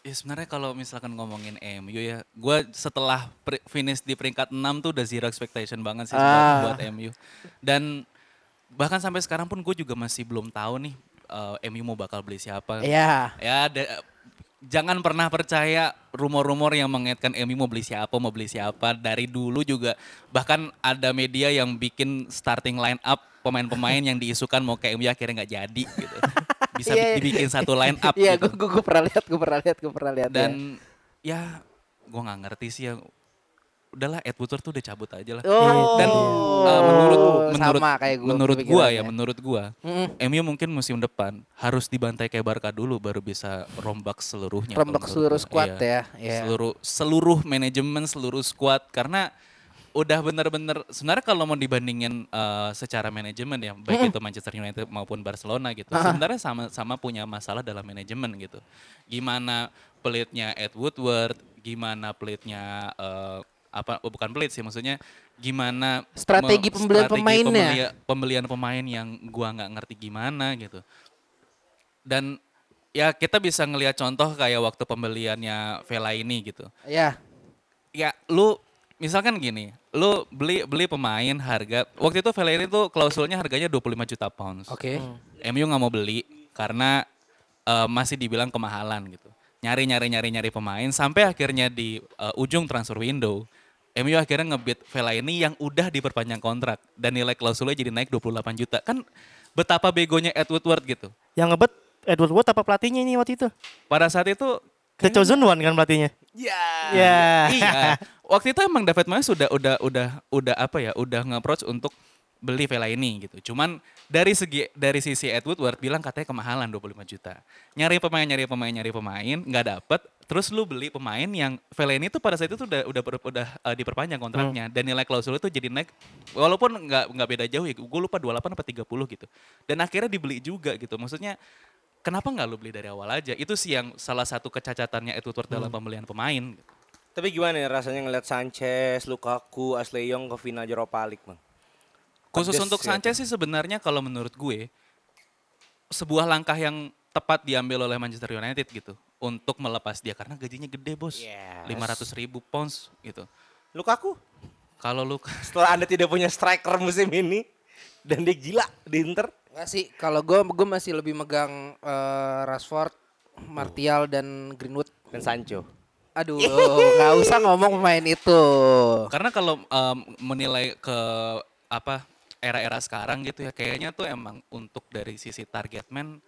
Ya sebenarnya kalau misalkan ngomongin MU ya, gue setelah finish di peringkat 6 tuh udah zero expectation banget sih Ah. buat MU. Dan bahkan sampai sekarang pun gue juga masih belum tahu nih eh, MU mau bakal beli siapa. Iya. Ya da- jangan pernah percaya rumor-rumor yang mengaitkan MU mau beli siapa, mau beli siapa. Dari dulu juga bahkan ada media yang bikin starting line up pemain-pemain yang diisukan mau ke MU akhirnya nggak jadi gitu. Bisa Iya. dibikin satu line up Iya, gitu. gue gue pernah lihat, gue pernah lihat, gue pernah lihat. ya. Dan ya gue nggak ngerti sih ya udahlah Ed Woodward tuh udah cabut aja lah. Oh, Dan uh, menurut menurut sama kayak gua menurut gua ya, pemikirannya. menurut gua, Mm-mm. MU mungkin musim depan harus dibantai kayak Barca dulu baru bisa rombak seluruhnya. Rombak seluruh squad Iya. ya, iya. Seluruh seluruh manajemen seluruh squad karena udah bener-bener sebenarnya kalau mau dibandingin uh, secara manajemen ya baik itu Manchester United maupun Barcelona gitu sebenarnya sama sama punya masalah dalam manajemen gitu gimana pelitnya Ed Woodward gimana pelitnya uh, apa oh, bukan pelit sih maksudnya gimana Strategi pembelian strategi pemainnya. pembelia- pembelian pemain yang gua nggak ngerti gimana gitu dan ya kita bisa ngelihat contoh kayak waktu pembeliannya Vela ini gitu Ya, ya lu misalkan gini, lu beli beli pemain harga waktu itu Vela ini tuh klausulnya harganya 25 juta pounds. oke. MU nggak mau beli karena eh, masih dibilang kemahalan gitu. Nyari nyari nyari nyari pemain sampai akhirnya di eh, ujung transfer window MU akhirnya ngebit Vela ini yang udah diperpanjang kontrak dan nilai klausulnya jadi naik 28 juta. Kan betapa begonya Ed Woodward gitu. Yang ngebet Edward Wood apa pelatihnya ini waktu itu? Pada saat itu The Chosen One kan pelatihnya? Ya. Ya. iya. Waktu itu emang David Moyes sudah udah udah udah apa ya, udah nge-approach untuk beli Vela ini gitu. Cuman dari segi dari sisi Ed Woodward bilang katanya kemahalan 25 juta. Nyari pemain, nyari pemain, nyari pemain, nggak dapet. Terus lu beli pemain yang Vela ini tuh pada saat itu udah udah udah uh, diperpanjang kontraknya dan nilai klausul itu jadi naik walaupun nggak nggak beda jauh ya. Gue lupa 28 apa 30 gitu. Dan akhirnya dibeli juga gitu. Maksudnya kenapa nggak lu beli dari awal aja? Itu sih yang salah satu kecacatannya Ed Woodward dalam pembelian pemain. Gitu. Tapi gimana ya rasanya ngeliat Sanchez, Lukaku, Ashley Young ke final Europa League, Bang? Khusus Pedes untuk ya Sanchez sih sebenarnya kalau menurut gue sebuah langkah yang tepat diambil oleh Manchester United gitu untuk melepas dia karena gajinya gede bos, Yes. 500 ribu pounds gitu. Lukaku, Kalau lu setelah Anda tidak punya striker musim ini dan dia gila di Inter, Enggak sih, kalau gue gue masih lebih megang eh, Rashford, Martial dan Greenwood. dan Sancho. Aduh, nggak usah ngomong pemain itu. karena kalau em, menilai ke apa era-era sekarang gitu ya kayaknya tuh emang untuk dari sisi target man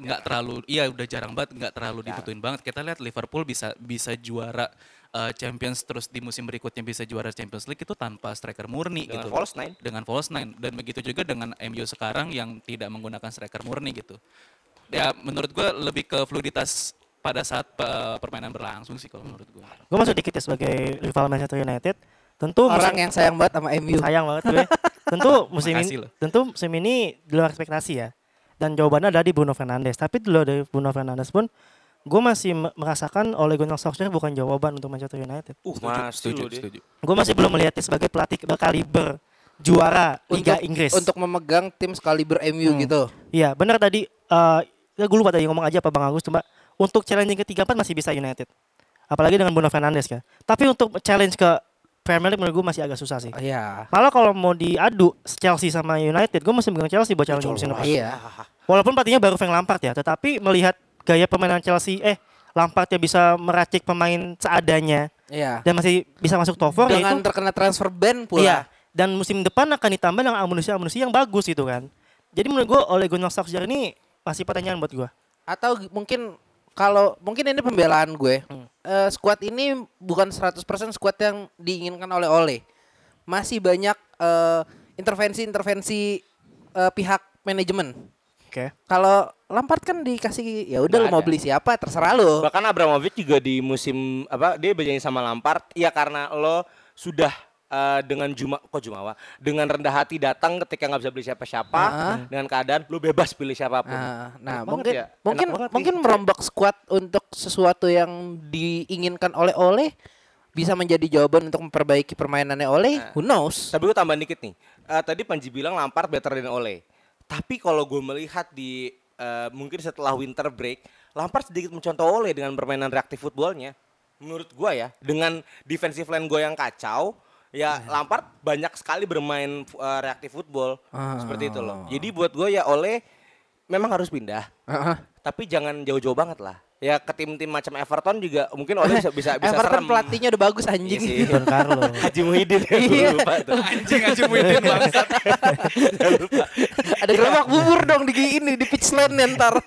nggak terlalu iya udah jarang banget nggak terlalu dibutuhin banget. Kita lihat Liverpool bisa bisa juara eh, Champions terus di musim berikutnya bisa juara Champions League itu tanpa striker murni Dengan gitu false nine. dengan false nine. Dan begitu juga dengan MU sekarang yang tidak menggunakan striker murni gitu. Ya menurut gue lebih ke fluiditas pada saat eh, permainan berlangsung sih kalau menurut gue Gue masuk dikit ya sebagai rival Manchester United. Tentu Orang musim- yang sayang banget sama MU. sayang banget gue. tentu musim ini tentu musim ini di luar ekspektasi ya. Dan jawabannya ada di Bruno Fernandes. Tapi di luar dari Bruno Fernandes pun gue masih me- merasakan Ole Gunnar Solskjaer bukan jawaban untuk Manchester United. Uh, setuju masih setuju setuju Gue masih belum melihatnya sebagai pelatih berkaliber juara Liga untuk, Inggris. Untuk memegang tim sekaliber MU Hmm. gitu. Iya, benar tadi eh ya gue lupa tadi ngomong aja apa Bang Agus cuma untuk challenge ketiga empat masih bisa United. Apalagi dengan Bruno Fernandes kan. Tapi untuk challenge ke Premier League menurut gue masih agak susah sih. Iya. Malah kalau mau diadu Chelsea sama United, gue masih megang Chelsea buat challenge musim depan. Iya. Walaupun pelatihnya baru Frank Lampard ya, tetapi melihat gaya permainan Chelsea, eh Lampard ya bisa meracik pemain seadanya Iya. dan masih bisa masuk top 4 Dengan itu terkena transfer ban pula. Iya. Dan musim depan akan ditambah dengan amunisi-amunisi yang bagus gitu kan. Jadi menurut gue oleh Gunnar Solskjaer ini masih pertanyaan buat gue. Atau mungkin kalau mungkin ini pembelaan gue. Eh, squad ini bukan 100% squad yang diinginkan oleh Ole. Masih banyak eh, intervensi-intervensi eh, pihak manajemen. Oke. Kalau Lampard kan dikasih ya udah lu mau ada. beli siapa terserah lu. Bahkan Abramovich juga di musim apa dia berjanji sama Lampard, ya karena lo sudah eh, dengan Juma kok Jumawa dengan rendah hati datang ketika nggak bisa beli siapa-siapa Ah. dengan keadaan lu bebas pilih siapa pun. Nah, nah Enak mungkin ya. Enak mungkin banget nih. mungkin merombak squad untuk sesuatu yang diinginkan oleh Ole bisa menjadi jawaban untuk memperbaiki permainannya Ole. Nah. Who knows? Tapi gue tambahin dikit nih. Eh, tadi Panji bilang Lampard better than Ole. Tapi kalau gue melihat di eh, mungkin setelah winter break, Lampard sedikit mencontoh Ole dengan permainan reaktif footballnya. Menurut gue ya, dengan defensive line gue yang kacau, ya Lampard banyak sekali bermain eh, reaktif football seperti itu loh. Jadi buat gue ya Ole memang harus pindah, Heeh. tapi jangan jauh-jauh banget lah. Ya ke tim-tim macam Everton juga mungkin Ole bisa bisa bisa Everton serem. pelatihnya udah bagus Iya anjing. sih. Don Carlo. Haji Muhyiddin ya, Iya. lupa tuh. Anjing aja Muhyiddin bangsat. Ada gerobak bubur dong di ini di pitch lane ntar.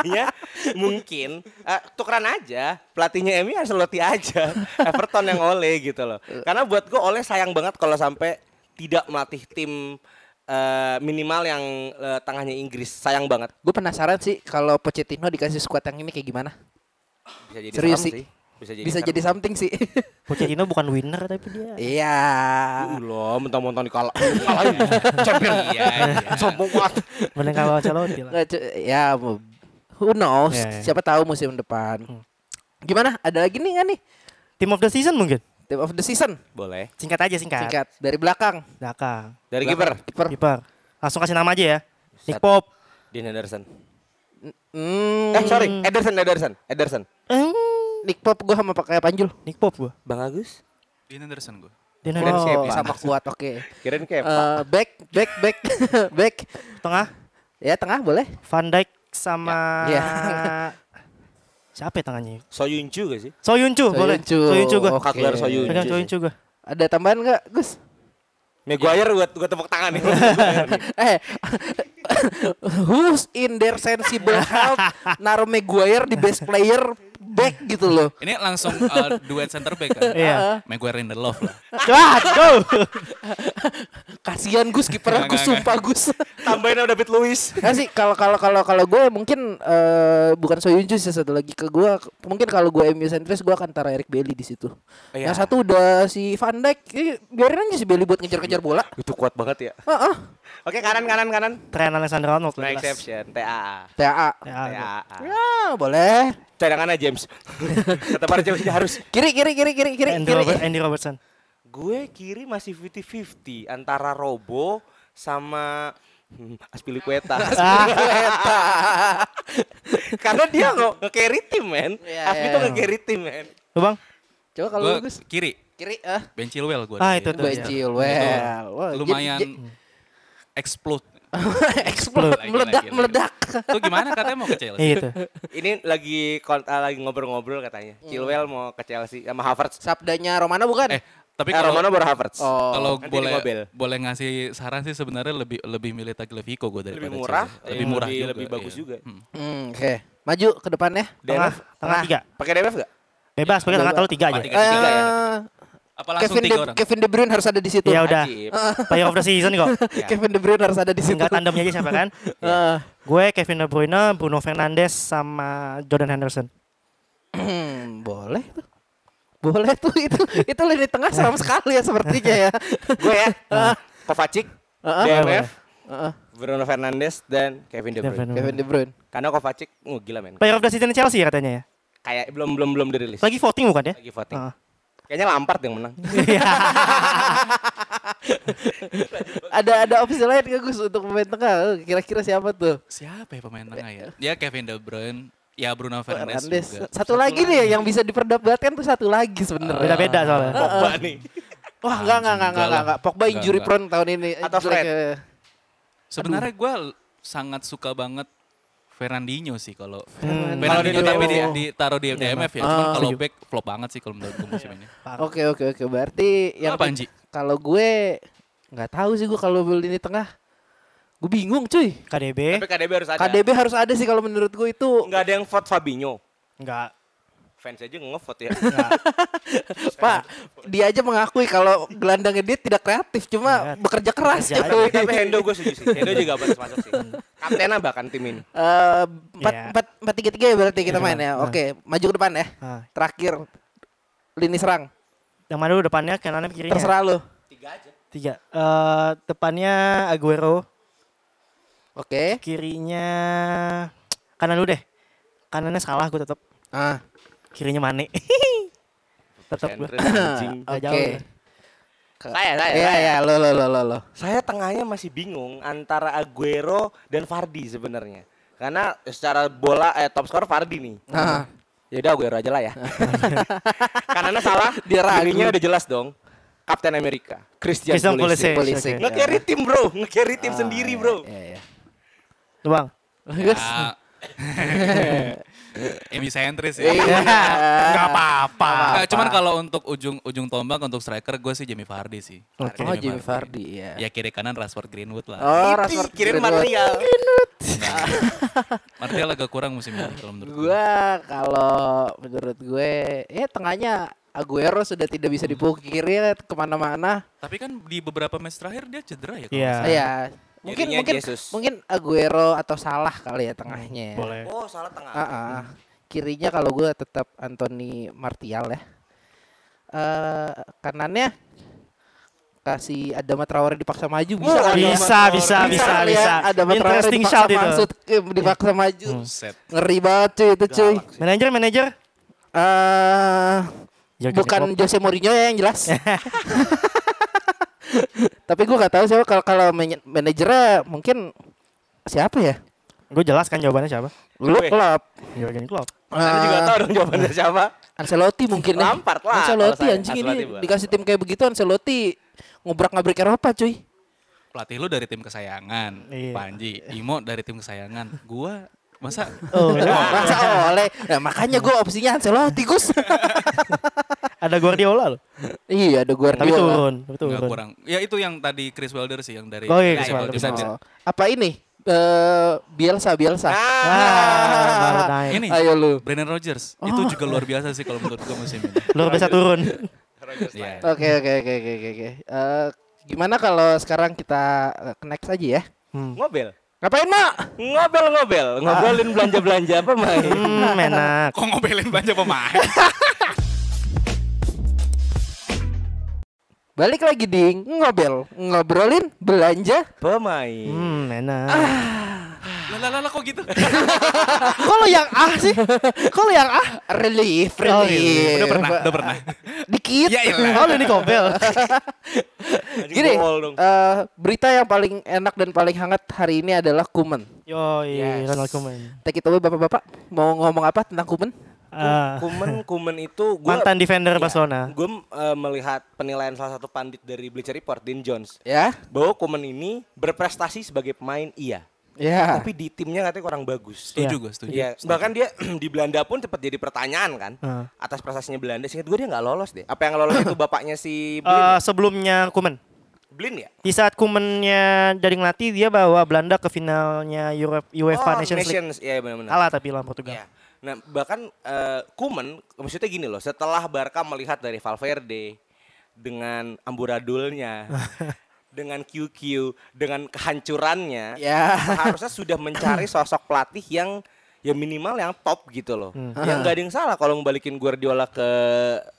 Intinya mungkin eh, tukeran aja pelatihnya Emi Ancelotti aja Everton yang Ole gitu loh karena buat gue Ole sayang banget kalau sampai tidak melatih tim eh, minimal yang eh, tengahnya Inggris sayang banget Gue penasaran sih kalau Pochettino dikasih squad yang ini kayak gimana. bisa jadi Serius sih. bisa jadi Bisa jadi something sih. Pochettino bukan winner tapi dia. Iya. Uh, loh mentang-mentang dikalah kalahin champion Iya, sombong banget Mending kalau Ancelotti lah. Nggak, cu- ya who knows Ya, ya. siapa tahu musim depan gimana ada lagi nih nggak nih Team of the season mungkin. Team of the season. Boleh. Singkat aja singkat. singkat. Dari belakang. Belakang. dari kiper. Kiper. Kiper. Langsung kasih nama aja ya. Nick. Pope. Dean Henderson. Hmm, eh sorry. Ederson Ederson. Ederson. Eh, Nick Pop gue sama pakai Panjul. Nick Pope gua. Bang Agus? Dean Anderson gue. Nanya- siapa? oh, sama kuat oke. Kirain kayak Eh, back back back. Back. Tengah? Ya tengah boleh. Van Dijk sama Ya. Siapa ya tangannya? Soyuncu gak sih Soyuncu, boleh. Soyuncu. Oke. Kaklar Soyuncu Pegang. Soyuncu gua. ada tambahan nggak Gus Maguire gua, gua tepuk tangan nih eh who's in their sensible health naruh Maguire di best player back gitu loh Ini langsung uh, duet center back kan? Iya. Maguire in the love lah. Waduh. kasihan Gus Nggak, Gus sumpah Gus tambahin sama David Luiz sih kalau kalau kalau kalau gue mungkin eh, bukan Soyuncu sih satu lagi ke gue mungkin kalau gue MU sentris gue akan taruh Eric Bailly di situ. Iya. Yang satu udah si Van Dijk, eh, biarin aja si Bailey buat ngejar-ngejar bola. itu kuat banget ya Heeh. oke kanan kanan kanan Trent Alexander-Arnold. no jelas. exception TAA TAA. Ya, TAA Ya boleh. Cadangannya James kata para James harus Kiri kiri kiri kiri kiri Andy, kiri. Robert- Andy Robertson. gue kiri masih 50-50 antara Robo sama hmm, Aspilicueta karena dia nge- nge-carry tim men Iya, Aspi iya, tuh iya. nge-carry tim men Lu Bang? Coba kalau Gue bagus kiri. kiri ah. Ben Chilwell gue. Ah, itu tuh. Ben Chilwell. Wah, Lumayan jadi- explode. explode meledak lagi, meledak. Tuh gimana katanya mau ke Chelsea? Iya itu. ini lagi ah, lagi ngobrol-ngobrol katanya Chilwell mau ke Chelsea sama Havertz Sabdanya Romano bukan? Eh, tapi eh, kalau Romano baru Havertz oh. kalau boleh mobil. boleh ngasih saran sih sebenarnya lebih lebih milih Tagliafico gue daripada lebih murah Chelsea. eh, lebih murah lebih, juga, lebih bagus iya. juga Hmm. Hmm, oke. Maju ke depannya. Tengah, DNF tengah tiga. pakai DNF gak? Bebas, pakai tengah tahu tiga aja. Tiga, tiga, tiga ya. Eh, Apa langsung Kevin tiga De, orang? Kevin De Bruyne harus ada di situ. Ya udah. Player of the season kok. Ya. Kevin De Bruyne harus ada di situ. Tinggal tandemnya aja siapa kan? Eh, Gue Kevin De Bruyne, Bruno Fernandes sama Jordan Henderson. hmm, boleh tuh. Boleh tuh itu itu lini tengah seram sekali ya sepertinya ya. gue ya Kovacic Heeh. DNF Heeh. Bruno Fernandes dan Kevin De Bruyne Kevin- Kevin De Bruyne. karena Kovacic oh, gila men Player of the season Chelsea ya katanya ya. kayak belum belum belum dirilis Lagi voting bukan ya? lagi voting Heeh. Kayaknya Lampard yang menang Ada ada opsi lain gak Gus untuk pemain tengah? Kira-kira siapa tuh? Siapa ya pemain tengah ya? Ya Kevin De Bruyne, ya Bruno Fernandes Fernandes. juga. Satu lagi nih yang bisa diperdebatkan tuh satu lagi sebenarnya. Beda-beda soalnya. Pogba nih Wah, enggak enggak enggak enggak Enggak. Pogba injury prone tahun ini. Atau Fred. Sebenarnya gue sangat suka banget Fernandinho sih kalau Hmm. Fernandinho Kalau tapi di ditaruh di DMF ya. Ah, Cuman kalau setuju. back flop banget sih kalau menurut gue musim ini. Oke oke oke. Berarti yang Apa, Anji? kalau gue nggak tahu sih gue kalau beli lini tengah. Gue bingung cuy. KDB tapi KDB harus ada KDB harus ada sih kalau menurut gue itu. nggak ada yang vote Fabinho enggak. Fans aja nge-vote ya Pak, dia aja mengakui kalau gelandangnya dia tidak kreatif, cuma Ya, bekerja keras. bekerja cuy. tapi Hendo gue setuju sih Hendo juga bagus masuk sih kaptennya bahkan tim ini Eh, empat Iya. empat empat tiga tiga ya berarti kita Iya, main ya. nah. Oke, maju ke depan ya. Nah, Terakhir lini serang. yang mana dulu depannya, kanannya kirinya? Terserah lo. Tiga. Eh, depannya Aguero, Oke. kirinya kanan dulu deh. Kanannya salah gue tetap. Ah, Kirinya Mane. tetap gue. Oke. jauh. saya saya Iya saya. ya, lo lo lo lo lo. saya tengahnya masih bingung antara Aguero dan Fardi sebenarnya karena secara bola eh top skor Fardi nih Ah. ya udah Aguero aja lah ya kanannya salah Dia ragu. kirinya udah jelas dong Kapten Amerika Christian, Christian Pulisic. Pulisic. Oke. nge-carry tim bro nge-carry tim Ah, sendiri bro Iya, iya. Lu Bang. Ya, MU sentris ya. Iya. Nggak apa-apa. Nggak, cuman kalau untuk ujung ujung tombak untuk striker gue sih Jamie Vardy sih. Oh, Jamie Vardy ya. Ya kiri kanan Rashford Greenwood lah. Oh, Iti, Rashford kirim Greenwood. material. Nah, Martial agak kurang musim ini kalau menurut gue. Gua kalau menurut gue ya tengahnya Aguero sudah tidak bisa dipungkiri ya, ke mana-mana. Tapi kan di beberapa match terakhir dia cedera ya. kalau Iya. Ya, mungkin Jadinya mungkin Jesus. mungkin Aguero atau Salah kali ya tengahnya. ya. Boleh. Oh, salah tengah. Ah, ah. Kirinya kalau gue tetap Anthony Martial ya. Eh kanannya kasih Adama Traore dipaksa maju bisa Oh? Bisa, bisa, bisa, ya, bisa. Adama Traore Interesting dipaksa itu. masuk, eh, dipaksa maju. Buset. Ngeri banget cuy itu cuy. Manajer, manajer. Eh Jurgen bukan. Jose Mourinho ya yang jelas. Tapi gue gak tahu siapa kalau kalau man- manajernya mungkin siapa ya? Gue jelas kan jawabannya siapa? Lu klub. Jurgen Klopp. Anda juga tahu dong jawabannya siapa? Ancelotti mungkin ya. Lampard lah Ancelotti anjing Ancelotti ini bukan. dikasih tim kayak begitu Ancelotti ngobrak-ngabrik Eropa cuy. Pelatih lu dari tim kesayangan, Iya. Panji. Imo dari tim kesayangan. Gua masa Oh, Masa oleh. Nah, makanya gue opsinya Ancelotti Gus. ada Guardiola loh. iya ada Tapi Guardiola. turun, tapi nggak turun. kurang. Ya itu yang tadi Chris Wilder sih yang dari Oh iya, Chris Wilder. Oh. Apa ini? Eh Bielsa Bielsa. Ah, Ah. Ini Ayo lu. Brendan Rodgers. Itu juga luar biasa sih kalau menurut gua musim ini. Luar biasa turun. Oke oke oke oke oke. Eh, gimana kalau sekarang kita eh, ke next aja ya? Hmm. ngobel. Ngapain mak? Ngobel ngobel, ngobrolin belanja-belanja apa main. Hmm, enak. Kok ngobelin banyak pemain? Balik lagi di ngobel, ngobrolin belanja. Pemain. Hmm, enak. lah lah lah kok gitu? Kok lo yang ah sih? Kok lo yang ah? Relief, Oh, relief. Udah pernah, udah pernah. Dikit. Ya iyalah. Oh, lo ini kobel. Anjing Gini, eh, berita yang paling enak dan paling hangat hari ini adalah Kuman. Yo, Yes. Ronald Koeman. Take it away bapak-bapak. Mau ngomong apa tentang Kuman? Ah, Kumen Kumen itu gua mantan defender Iya. Barcelona. gue melihat penilaian salah satu pandit dari Bleacher Report, Dean Jones, Ya, bahwa Kumen ini berprestasi sebagai pemain iya, ya. tapi di timnya katanya kurang bagus. Setuju gue, setuju. Iya, bahkan dia di Belanda pun sempat jadi pertanyaan kan Ah. atas prestasinya Belanda. Singkat gue dia nggak lolos deh. Apa yang lolos itu bapaknya si Eh, Blin? ya? sebelumnya Koeman. Blin ya? Di saat Koemannya jadi ngelatih dia bawa Belanda ke finalnya Euro- UEFA oh, Nations League. Nations, iya benar-benar. Kalah tapi lawan Portugal. Iya. Nah, bahkan eh, Kuman maksudnya gini loh, setelah Barca melihat dari Valverde dengan amburadulnya, dengan QQ, dengan kehancurannya, Ya. seharusnya sudah mencari sosok pelatih yang ya minimal yang top gitu loh. Yang nggak ada yang salah kalau membalikin Guardiola ke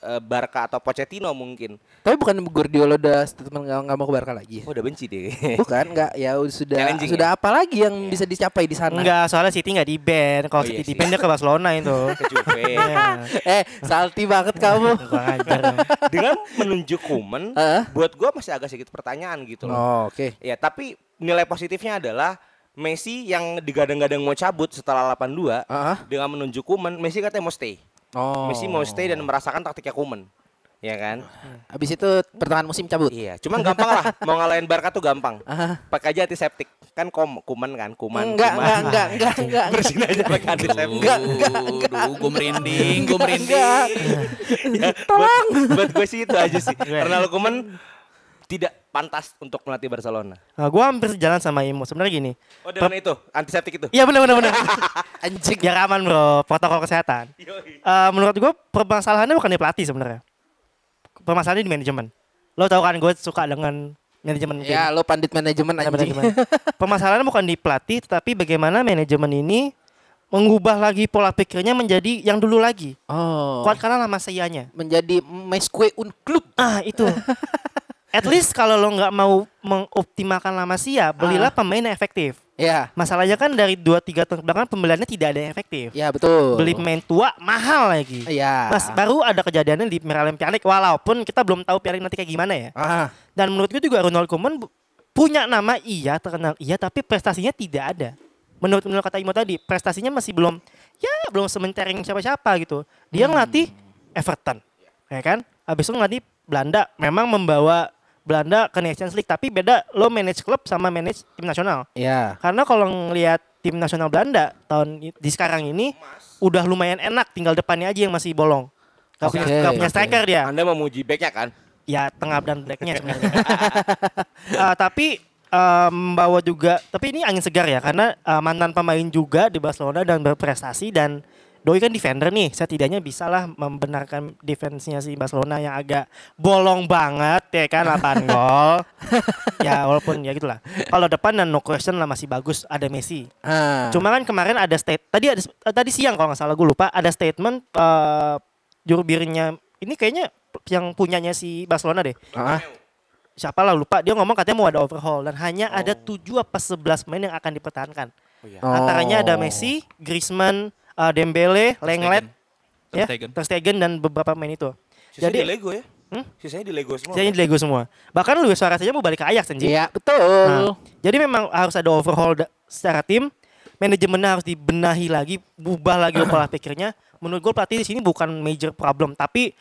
eh, Barca atau Pochettino mungkin. Tapi bukan Guardiola udah statement nggak nggak mau ke Barca lagi. ya? Oh, udah benci deh. Bukan, nggak ya sudah Challenging sudah apa lagi yang bisa dicapai di sana? Enggak, soalnya City enggak di ban. Kalau Oh, iya City di sih. ban dia ke Barcelona itu. Ke Juve. Iya. Eh, salty banget kamu. Dengan menunjuk Kuman, Heeh. buat gua masih agak sedikit pertanyaan gitu loh. Oh, oke. Ya, tapi nilai positifnya adalah Messi yang digadang-gadang mau cabut setelah 82 Ah. dengan menunjuk Kuman, Messi katanya mau stay. Oh. Messi mau stay dan merasakan taktiknya Kuman. Ya kan? Habis itu pertengahan musim cabut. Iya, cuman gampang lah. Mau ngalahin Barca tuh gampang. Ah. Pakai aja antiseptik. Kan kom Kuman kan, Kuman. Enggak, Kuman. enggak, enggak, enggak, enggak. Bersihin aja pakai antiseptik. Enggak, enggak, enggak. gue merinding, gue merinding. Enggak. Ya, Buat, buat gue sih itu aja sih. Ronald Kuman tidak pantas untuk melatih Barcelona. Nah, gua hampir sejalan sama Imo. Sebenarnya gini. Oh, dengan itu, antiseptik itu. Iya benar benar benar. Anjing. Biar aman bro, protokol kesehatan. Yoi. Eh, menurut gue permasalahannya bukan di pelatih sebenarnya. Permasalahannya di manajemen. Lo tau kan gue suka dengan manajemen. Ya, lo pandit manajemen Ya, anjing. manajemen. Permasalahannya bukan di pelatih, tetapi bagaimana manajemen ini mengubah lagi pola pikirnya menjadi yang dulu lagi. Oh. Kuatkanlah lama sayanya. Menjadi meskue un klub. Ah itu. At least kalau lo nggak mau mengoptimalkan lama sia, belilah pemain yang efektif. Ya. Masalahnya kan dari 2-3 tahun belakang pembeliannya tidak ada yang efektif. Ya, betul. Beli pemain tua mahal lagi. Iya. Mas, baru ada kejadiannya di Miralem Pjanic walaupun kita belum tahu Pjanic nanti kayak gimana ya. Ah. Dan menurut gue juga Ronald Koeman punya nama iya, terkenal iya, tapi prestasinya tidak ada. Menurut menurut kata Imo tadi, prestasinya masih belum ya belum sementereng siapa-siapa gitu. Dia ngelatih Everton. Ya kan? Habis itu ngelatih Belanda memang membawa Belanda ke Nations League tapi beda lo manage klub sama manage tim nasional. Ya. Karena kalau ngelihat tim nasional Belanda tahun di sekarang ini udah lumayan enak, tinggal depannya aja yang masih bolong. Gak punya, gak punya oke. striker dia. Anda memuji backnya kan? Ya tengah dan backnya sebenarnya. Eh, tapi eh, membawa juga, tapi ini angin segar ya karena eh, mantan pemain juga di Barcelona dan berprestasi dan Doi kan defender nih, setidaknya bisa lah membenarkan defense-nya si Barcelona yang agak bolong banget ya kan 8 gol. ya walaupun ya gitulah. Kalau depan dan no question lah masih bagus ada Messi. Ah. Cuma kan kemarin ada state tadi ada tadi siang kalau nggak salah gue lupa ada statement eh juru birnya ini kayaknya yang punyanya si Barcelona deh. Ah. Siapa lah lupa dia ngomong katanya mau ada overhaul dan hanya ada 7 apa 11 main yang akan dipertahankan. Oh. Antaranya ada Messi, Griezmann, eh, Dembele, Lenglet, Ter ya, Stegen. Ter Stegen dan beberapa main itu. Sisanya Jadi di Lego ya? Hmm? Sisanya di Lego semua. Sisanya di Lego semua. Bahkan Luis Suarez saja mau balik ke Ajax anjing. Iya, betul. Nah, jadi memang harus ada overhaul secara tim. Manajemennya harus dibenahi lagi, ubah lagi pola pikirnya. Menurut gue pelatih di sini bukan major problem, tapi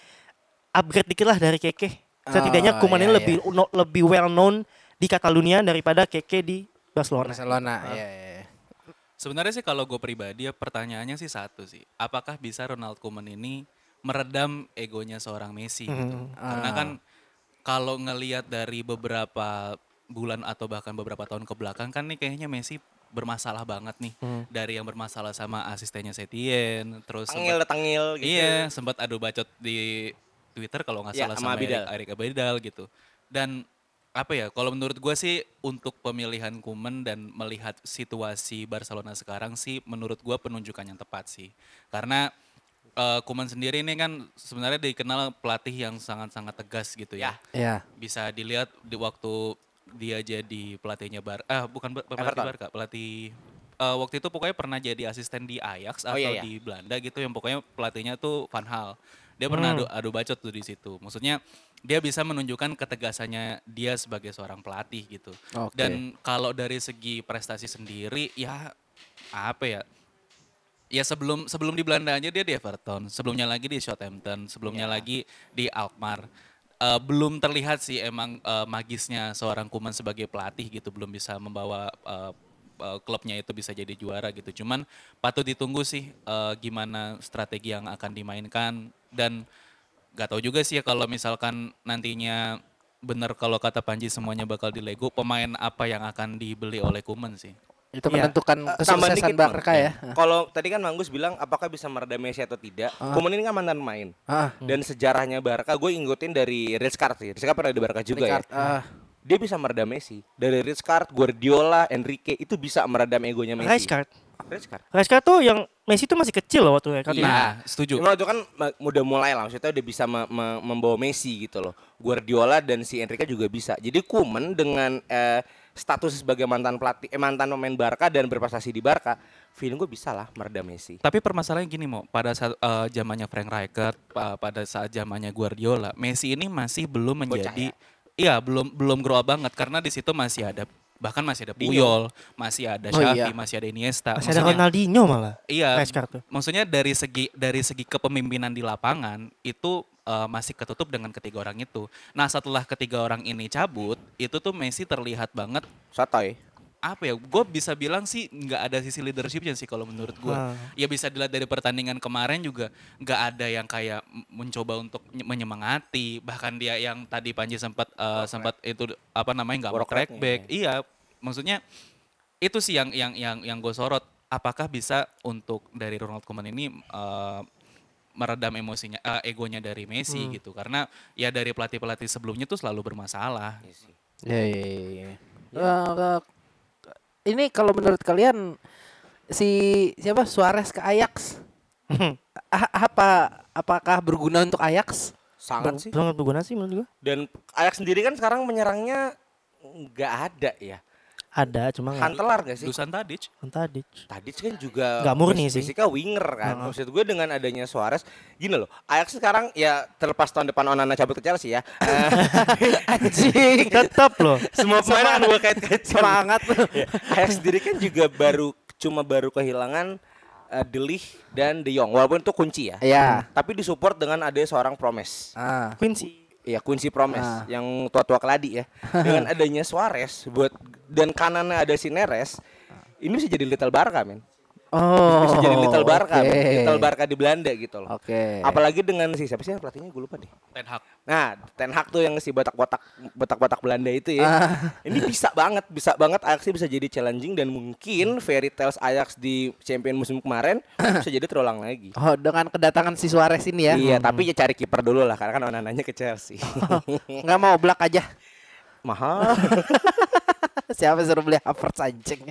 upgrade dikit lah dari Keke. Setidaknya Oh, Kuman ini iya, lebih no- lebih well known di Catalunya daripada Keke di Barcelona. Barcelona. Iya, iya. iya. Sebenarnya sih kalau gue pribadi ya pertanyaannya sih satu sih. Apakah bisa Ronald Koeman ini meredam egonya seorang Messi gitu? Karena kan kalau ngelihat dari beberapa bulan atau bahkan beberapa tahun ke belakang kan nih kayaknya Messi bermasalah banget nih. Dari yang bermasalah sama asistennya Setien, terus Tangil sempat- tangil gitu. Iya, sempat adu bacot di Twitter kalau nggak Iya, salah sama sama Abidal. Erik, Erik Abidal gitu. Dan apa ya, kalau menurut gue sih untuk pemilihan Kuman dan melihat situasi Barcelona sekarang sih menurut gue penunjukan yang tepat sih. Karena eh, Koeman sendiri ini kan sebenarnya dikenal pelatih yang sangat-sangat tegas gitu ya. Iya. Bisa dilihat di waktu dia jadi pelatihnya Bar ah bukan pelatih Everton. Barca, pelatih eh, waktu itu pokoknya pernah jadi asisten di Ajax Oh, atau iya, iya. di Belanda gitu yang pokoknya pelatihnya tuh Van Hal. Dia pernah adu, adu bacot tuh di situ. Maksudnya dia bisa menunjukkan ketegasannya dia sebagai seorang pelatih gitu. Oke. Dan kalau dari segi prestasi sendiri ya apa ya? Ya sebelum sebelum di Belanda aja dia di Everton, sebelumnya lagi di Southampton, sebelumnya lagi di Alkmaar. Eh, belum terlihat sih emang eh, magisnya seorang Kuman sebagai pelatih gitu, belum bisa membawa eh, eh, klubnya itu bisa jadi juara gitu. Cuman patut ditunggu sih eh, gimana strategi yang akan dimainkan dan gak tahu juga sih ya kalau misalkan nantinya bener kalau kata Panji semuanya bakal di Lego, pemain apa yang akan dibeli oleh Kuman sih? Itu Iya. menentukan Eh, tambahan kesuksesan. Barca ya. Kalau tadi kan Manggus bilang apakah bisa meredam Messi atau tidak. Kuman ini kan mantan main. Ah. Dan sejarahnya Barca gue ngikutin dari Rizkart sih. Rizkart pernah di Barca juga Ricard, ya. ah. Dia bisa meredam Messi. Dari Rizkart, Guardiola, Enrique itu bisa meredam egonya Messi. Rijkaard. Rizkart. Rijkaard tuh yang Messi tuh masih kecil loh waktu Rijkaard. Iya, setuju. Cuma itu kan udah mulai lah, maksudnya udah bisa me- me- membawa Messi gitu loh. Guardiola dan si Enrique juga bisa. Jadi Kuman dengan eh, status sebagai mantan pelatih, eh, mantan pemain Barca dan berprestasi di Barca, feeling gue bisa lah meredam Messi. Tapi permasalahannya gini mau pada saat eh, zamannya Frank Rijkaard, pa- pada saat zamannya Guardiola, Messi ini masih belum Bocah menjadi iya belum belum grow up banget karena di situ masih ada bahkan masih ada Dino. Puyol, masih ada Oh, Xavi, iya. masih ada Iniesta. Masih ada Maksudnya- Ronaldinho malah. Iya, tuh. maksudnya dari segi dari segi kepemimpinan di lapangan itu eh, masih ketutup dengan ketiga orang itu. Nah setelah ketiga orang ini cabut, itu tuh Messi terlihat banget Sotoy. Apa ya? Gue bisa bilang sih nggak ada sisi leadershipnya sih kalau menurut gue. Ah. Ya bisa dilihat dari pertandingan kemarin juga nggak ada yang kayak mencoba untuk nye- menyemangati. Bahkan dia yang tadi Panji sempat eh, sempat itu apa namanya nggak mau back. Iya, maksudnya itu sih yang yang yang yang gue sorot. Apakah bisa untuk dari Ronald Koeman ini eh, meredam emosinya, eh, egonya dari Messi Hmm. gitu? Karena ya dari pelatih pelatih sebelumnya tuh selalu bermasalah. Ya, ya, ya, ya. Eh, eh, ini kalau menurut kalian si siapa Suarez ke Ajax A- apa apakah berguna untuk Ajax? Sangat sih. Sangat berguna sih menurut gua. Dan Ajax sendiri kan sekarang menyerangnya nggak ada ya. Ada cuma nggak Hantelar gak sih? Dusan Tadic, tadi. Tadic kan juga Nggak murni sih. basicnya winger kan. Maksud gue dengan adanya Suarez, gini loh. Ajax sekarang ya terlepas tahun depan Onana cabut ke Chelsea ya. eh, Anjing. Tetap loh. semua pemain gue kait-kaitkan. Semangat. Ya, Ajax sendiri kan juga baru cuma baru kehilangan eh, De Ligt dan De Jong walaupun itu kunci ya. Ya. Tapi disupport dengan ada seorang promes. Ah. Quincy. Iya Quincy Promes Ah. yang tua-tua keladi ya. Dengan adanya Suarez buat dan kanannya ada si Neres, ini bisa jadi Little Barca men. Oh. Bisa jadi Little Barca, men. oke. Little Barca di Belanda gitu loh. Oke. Apalagi dengan si siapa sih yang pelatihnya gue lupa deh. Ten Hag. Nah, Ten Hag tuh yang si botak-botak botak-botak Belanda itu ya. Ah. Ini bisa banget, bisa banget Ajax bisa jadi challenging dan mungkin fairy tales Ajax di champion musim kemarin bisa jadi terulang lagi. Oh, dengan kedatangan si Suarez ini ya. Iya, tapi ya cari kiper dulu lah karena kan Onananya ke Chelsea. Nggak mau black aja. Mahal. Siapa suruh beli Havertz anjing.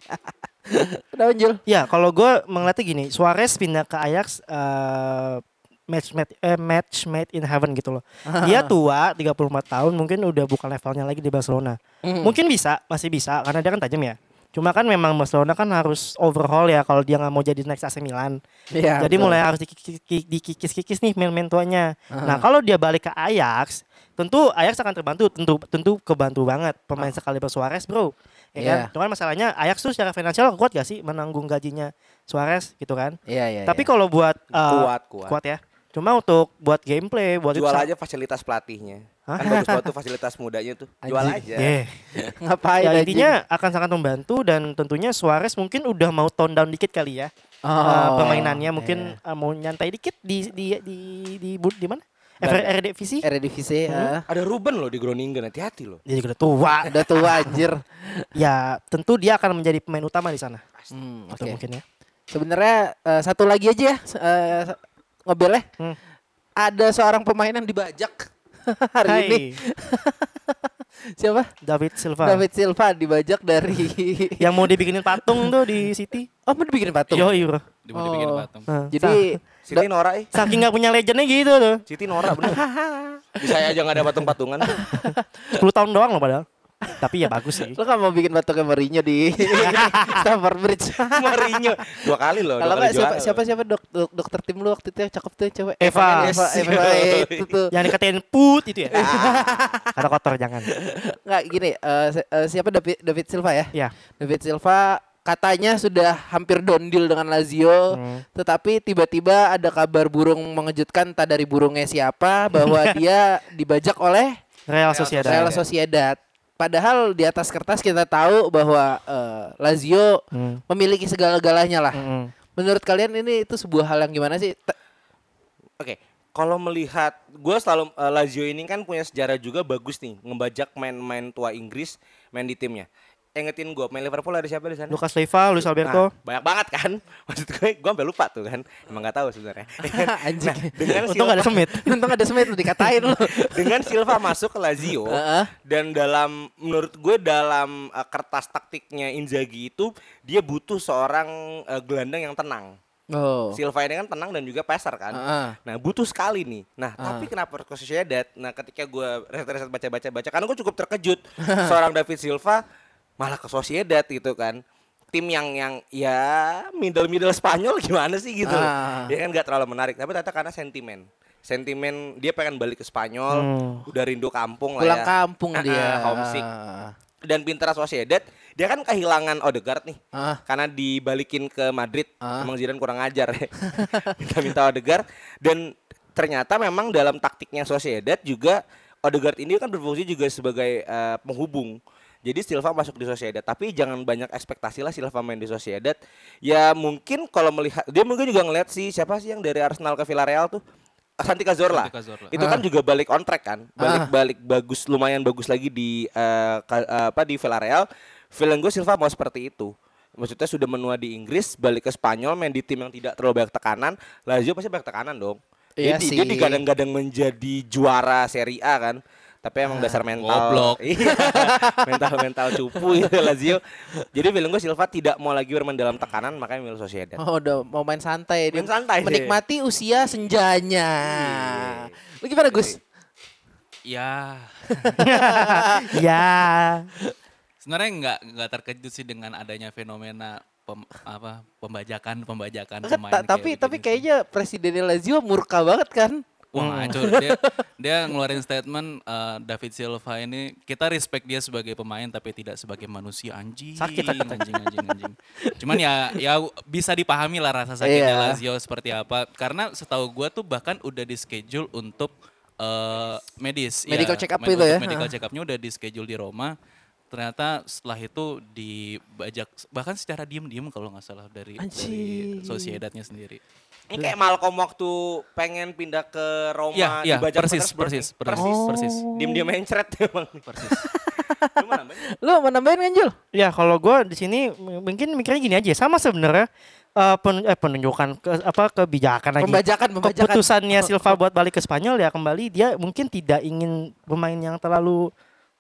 Udah Jul. Ya, kalau gue melihatnya gini, Suarez pindah ke Ajax eh, match made eh, match made in heaven gitu loh. Dia tua, 34 tahun, mungkin udah bukan levelnya lagi di Barcelona. Mungkin bisa, masih bisa karena dia kan tajam ya. Cuma kan memang Barcelona kan harus overhaul ya kalau dia nggak mau jadi next AC Milan. Iya. Jadi betul. mulai harus dikikis- dikikis-kikis nih main-main tuanya. Nah kalau dia balik ke Ajax, tentu Ajax akan terbantu, tentu tentu kebantu banget pemain sekali Suarez bro. Ya kan? Iya. Cuman masalahnya Ajax tuh secara finansial kuat gak sih menanggung gajinya Suarez gitu kan? Iya, iya. Tapi iya. kalau buat uh, Kuat, kuat. ya. Cuma untuk buat gameplay, buat Jual itu aja fasilitas pelatihnya. Hah? Kan bagus banget tuh fasilitas mudanya tuh. Jual aja. Yeah. ngapain Ya intinya akan sangat membantu dan tentunya Suarez mungkin udah mau tone down dikit kali ya. Oh, Uh, permainannya mungkin iya. uh, mau nyantai dikit di di di di, di, di mana? Eredivisie. Eredivisie Hmm. ah. Ada Ruben loh di Groningen, hati-hati loh. Dia juga udah tua. Udah tua anjir. ya tentu dia akan menjadi pemain utama di sana. Hmm, Atau oke. mungkin ya. Sebenarnya eh, satu lagi aja ya eh, ngobelnya. Hmm. Ada seorang pemain yang dibajak hari Hai, ini. Siapa? David Silva. David Silva dibajak dari Yang mau dibikinin patung tuh di City. Oh, mau dibikin patung. Yo, bro. Di mau Oh. patung. Nah, Jadi Siti Nora eh. sa- saking nggak punya legendnya gitu tuh. Siti Nora bener. Bisa aja nggak ada patung-patungan. 10 tahun doang loh padahal. Tapi ya bagus sih. lo kan mau bikin patungnya Mourinho di Stamford Bridge. Mourinho dua kali loh. Kalau nggak siapa siapa siapa dok, dok- dokter tim lu waktu itu yang cakep tuh cewek. Eva. Eva, Eva, Eva, itu tuh. Yang dikatain put itu ya. Kata kotor jangan. Nggak gini, si- eh, siapa David David Silva ya? Ya. David Silva katanya sudah hampir down deal dengan Lazio, Hmm. tetapi tiba-tiba ada kabar burung mengejutkan tak dari burungnya siapa bahwa dia dibajak oleh Real Sociedad. Real Sociedad. Padahal di atas kertas kita tahu bahwa eh, Lazio Hmm. memiliki segala-galanya lah. Mm-mm. Menurut kalian ini itu sebuah hal yang gimana sih? Oke, kalau melihat gue selalu eh, Lazio ini kan punya sejarah juga bagus nih, ngebajak main-main tua Inggris main di timnya. Ingetin gue, main Liverpool ada siapa di sana? Lucas Leiva, Luis Alberto. Nah, banyak banget kan. Maksud gue, gue sampai lupa tuh kan. Emang nggak tahu sebenarnya. Anjing. Nah, dengan Untung gak ada Silva, semit. Untung ada semit lu dikatain lu. dengan Silva masuk ke Lazio Heeh. dan dalam menurut gue dalam eh, kertas taktiknya Inzaghi itu dia butuh seorang eh, gelandang yang tenang. Oh. Silva ini kan tenang dan juga peser kan. Heeh. Nah butuh sekali nih. Nah Ah. tapi kenapa ke Sociedad? Nah ketika gue riset-riset baca-baca baca, karena gue cukup terkejut seorang David Silva malah ke Sociedad gitu kan. Tim yang yang ya middle middle Spanyol gimana sih gitu. Ah. Ya kan nggak terlalu menarik. Tapi ternyata karena sentimen. Sentimen dia pengen balik ke Spanyol, Hmm. udah rindu kampung lah Pulang ya. kampung Ah, dia. ah, homesick. Dan pintar Sociedad, dia kan kehilangan Odegaard nih. Ah. Karena dibalikin ke Madrid, Ah. emang Zidane kurang ajar ya. Minta-minta Odegaard dan ternyata memang dalam taktiknya Sociedad juga Odegaard ini kan berfungsi juga sebagai eh, penghubung. Jadi Silva masuk di Sociedad, tapi jangan banyak ekspektasi lah Silva main di Sociedad. Ya mungkin kalau melihat dia mungkin juga ngeliat sih siapa sih yang dari Arsenal ke Villarreal tuh Santi Cazorla. Santi Cazorla. Itu kan juga balik on track kan. Balik-balik bagus lumayan bagus lagi di eh, ka- eh, apa di Villarreal. Feeling gue Silva mau seperti itu. Maksudnya sudah menua di Inggris, balik ke Spanyol, main di tim yang tidak terlalu banyak tekanan. Lazio pasti banyak tekanan dong. Iya Dia, di- sih. dia digadang-gadang menjadi juara Serie A kan. Tapi emang dasar mental. goblok. Iya. Mental-mental cupu itu Lazio. Jadi feeling gue Silva tidak mau lagi bermain dalam tekanan, makanya milih Sociedad. Oh, udah mau main santai dia. Main santai dia. Menikmati usia senjanya. Lu gimana, Gus? Ya, ya. sebenarnya nggak nggak terkejut sih dengan adanya fenomena pem- apa pembajakan pembajakan Kan, pemain. ta- kayak tapi tapi begini. kayaknya Presiden Lazio murka banget kan? Wah hancur dia dia ngeluarin statement eh, David Silva ini kita respect dia sebagai pemain tapi tidak sebagai manusia anjing Sakit, sakit. anjing anjing anjing. Cuman ya ya bisa dipahami lah rasa sakitnya Iya. Lazio seperti apa karena setahu gua tuh bahkan udah di schedule untuk eh, medis. Medical ya. check up itu ya? Medical check upnya udah di schedule di Roma. Ternyata setelah itu dibajak bahkan secara diem-diem kalau nggak salah dari, dari Anjing. Sociedadnya sendiri. Ini kayak Malcolm waktu pengen pindah ke Roma Iya, iya, dibajak persis, persis, persis, persis. persis, Diem-diem mencret emang. persis. Lu mau nambahin? Lu mau nambahin kan Jul? Ya kalau gue di sini mungkin mikirnya gini aja sama sebenarnya eh, pen- eh, penunjukan ke, apa kebijakan lagi Pembajakan, pembajakan. keputusannya Silva buat balik ke Spanyol ya kembali dia mungkin tidak ingin pemain yang terlalu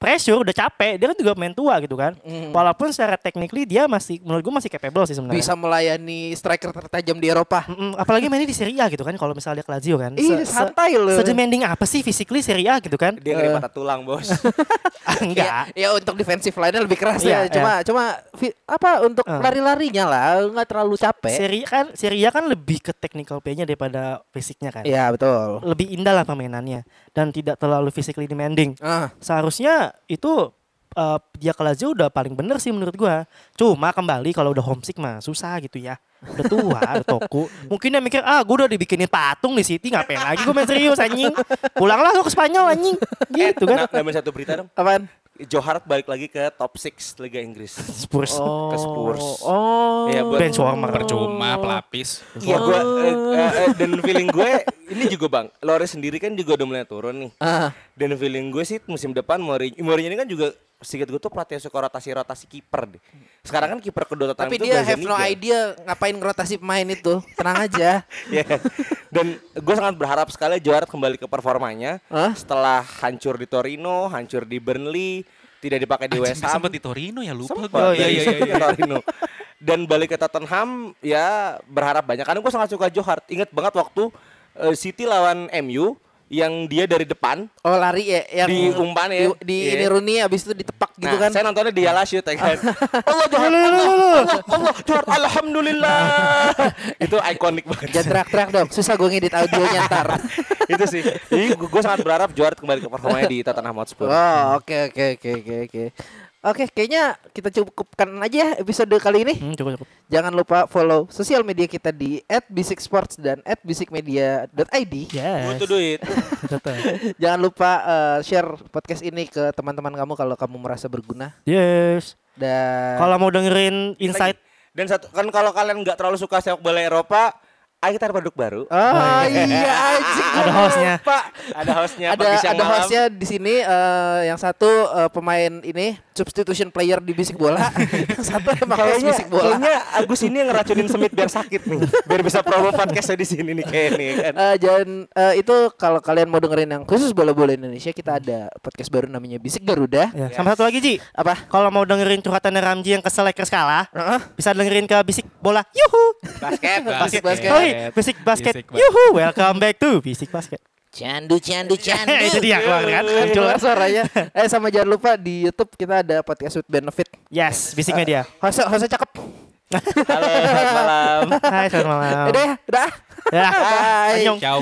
pressure udah capek dia kan juga main tua gitu kan walaupun secara technically dia masih menurut gue masih capable sih sebenarnya Bisa melayani striker tertajam di Eropa. Mm-mm, apalagi mainnya di Serie A gitu kan kalau misalnya dia ke Lazio kan Ih, santai loh. sedemanding apa sih physically Serie A gitu kan Dia ngeri patah tulang, Bos. enggak Ya, ya untuk defensive line lebih keras Iya, ya. Cuma cuma fi- apa untuk Eh. lari-larinya lah nggak terlalu capek. Serie A kan Serie A kan lebih ke technical play-nya daripada fisiknya kan Iya betul. lebih indah lah permainannya dan tidak terlalu physically demanding. Ah, Seharusnya itu eh, dia ke Lazio udah paling bener sih menurut gua. Cuma kembali kalau udah homesick mah susah gitu ya. Udah tua, udah toku. Mungkin dia mikir, ah gua udah dibikinin patung di City, ngapain lagi gua main serius anjing. Pulanglah lu ke Spanyol anjing. Gitu kan. Nah, nambahin satu berita dong. apaan? Joe Hart balik lagi ke top 6 Liga Inggris. Spurs. Ke Spurs. Oh. Iya, buat- Bench warmer. Percuma pelapis. Iya gua eh, eh, eh, dan feeling gue ini juga Bang, Lore sendiri kan juga udah mulai turun nih. Ah, Dan feeling gue sih musim depan Mourinho, Mourinho ini kan juga sedikit gue tuh pelatih suka rotasi-rotasi kiper deh. Sekarang kan kiper kedua tapi itu dia have no idea ngapain ngerotasi pemain itu. Tenang aja. Ya. Dan gue sangat berharap sekali Hart kembali ke performanya Hah? setelah hancur di Torino, hancur di Burnley, tidak dipakai di West Ham. Sempat di Torino ya lupa gue. Oh, iya, iya, situ ke Torino. Dan balik ke Tottenham ya berharap banyak. Karena gue sangat suka Joe Hart. Ingat banget waktu eh, City lawan MU yang dia dari depan Oh lari ya yang Di umpan ya. Di, di Iya. ini Rooney abis itu ditepak gitu nah, kan. saya nontonnya di Yala Shoot ya kan. Allah Hart, Allah, Allah, Allah, Hart, Alhamdulillah. Itu ikonik banget. Jangan teriak-teriak dong. Susah gue ngedit audionya ntar. itu sih. Jadi gue sangat berharap Hart kembali ke performanya di Tottenham Hotspur. Oh, oke oke oke oke oke. Oke, kayaknya kita cukupkan aja ya episode kali ini. Hmm, cukup cukup. Jangan lupa follow sosial media kita di @bisiksports dan @bisikmedia.id. Yes. Butuh duit. Jangan lupa eh, share podcast ini ke teman-teman kamu kalau kamu merasa berguna Yes. dan Kalau mau dengerin insight Dan satu kan kalau kalian nggak terlalu suka sepak bola Eropa, ayo kita ada produk baru. Oh iya anjing Ada hostnya. lupa. Ada hostnya Ada ada hostnya di sini eh, yang satu eh, pemain ini substitution player di bisik bola, yang satu emang Kayaknya, bisik bola. kayaknya Agus ini yang ngeracunin Semit biar sakit nih, biar bisa promo podcastnya di sini nih kayak nih kan. Eh, jangan eh, itu kalau kalian mau dengerin yang khusus bola-bola Indonesia kita ada podcast baru namanya Bisik Garuda. Ya, sama satu lagi Ji. Apa? Kalau mau dengerin curhatan Ramji yang kesel Lakers kalah, Heeh. bisa dengerin ke Bisik Bola. Yuhu. Basket, Bisik basket. Oi, Bisik Basket. Yuhu. Welcome back to Bisik Basket. Candu candu candu. Itu dia keluar kan. Muncul. Keluar suaranya. Eh sama jangan lupa di YouTube kita ada podcast with benefit. Yes, Bisik Media. Host host cakep. Halo, selamat malam. Hai, selamat malam. Udah ya, udah. Ya. Ciao.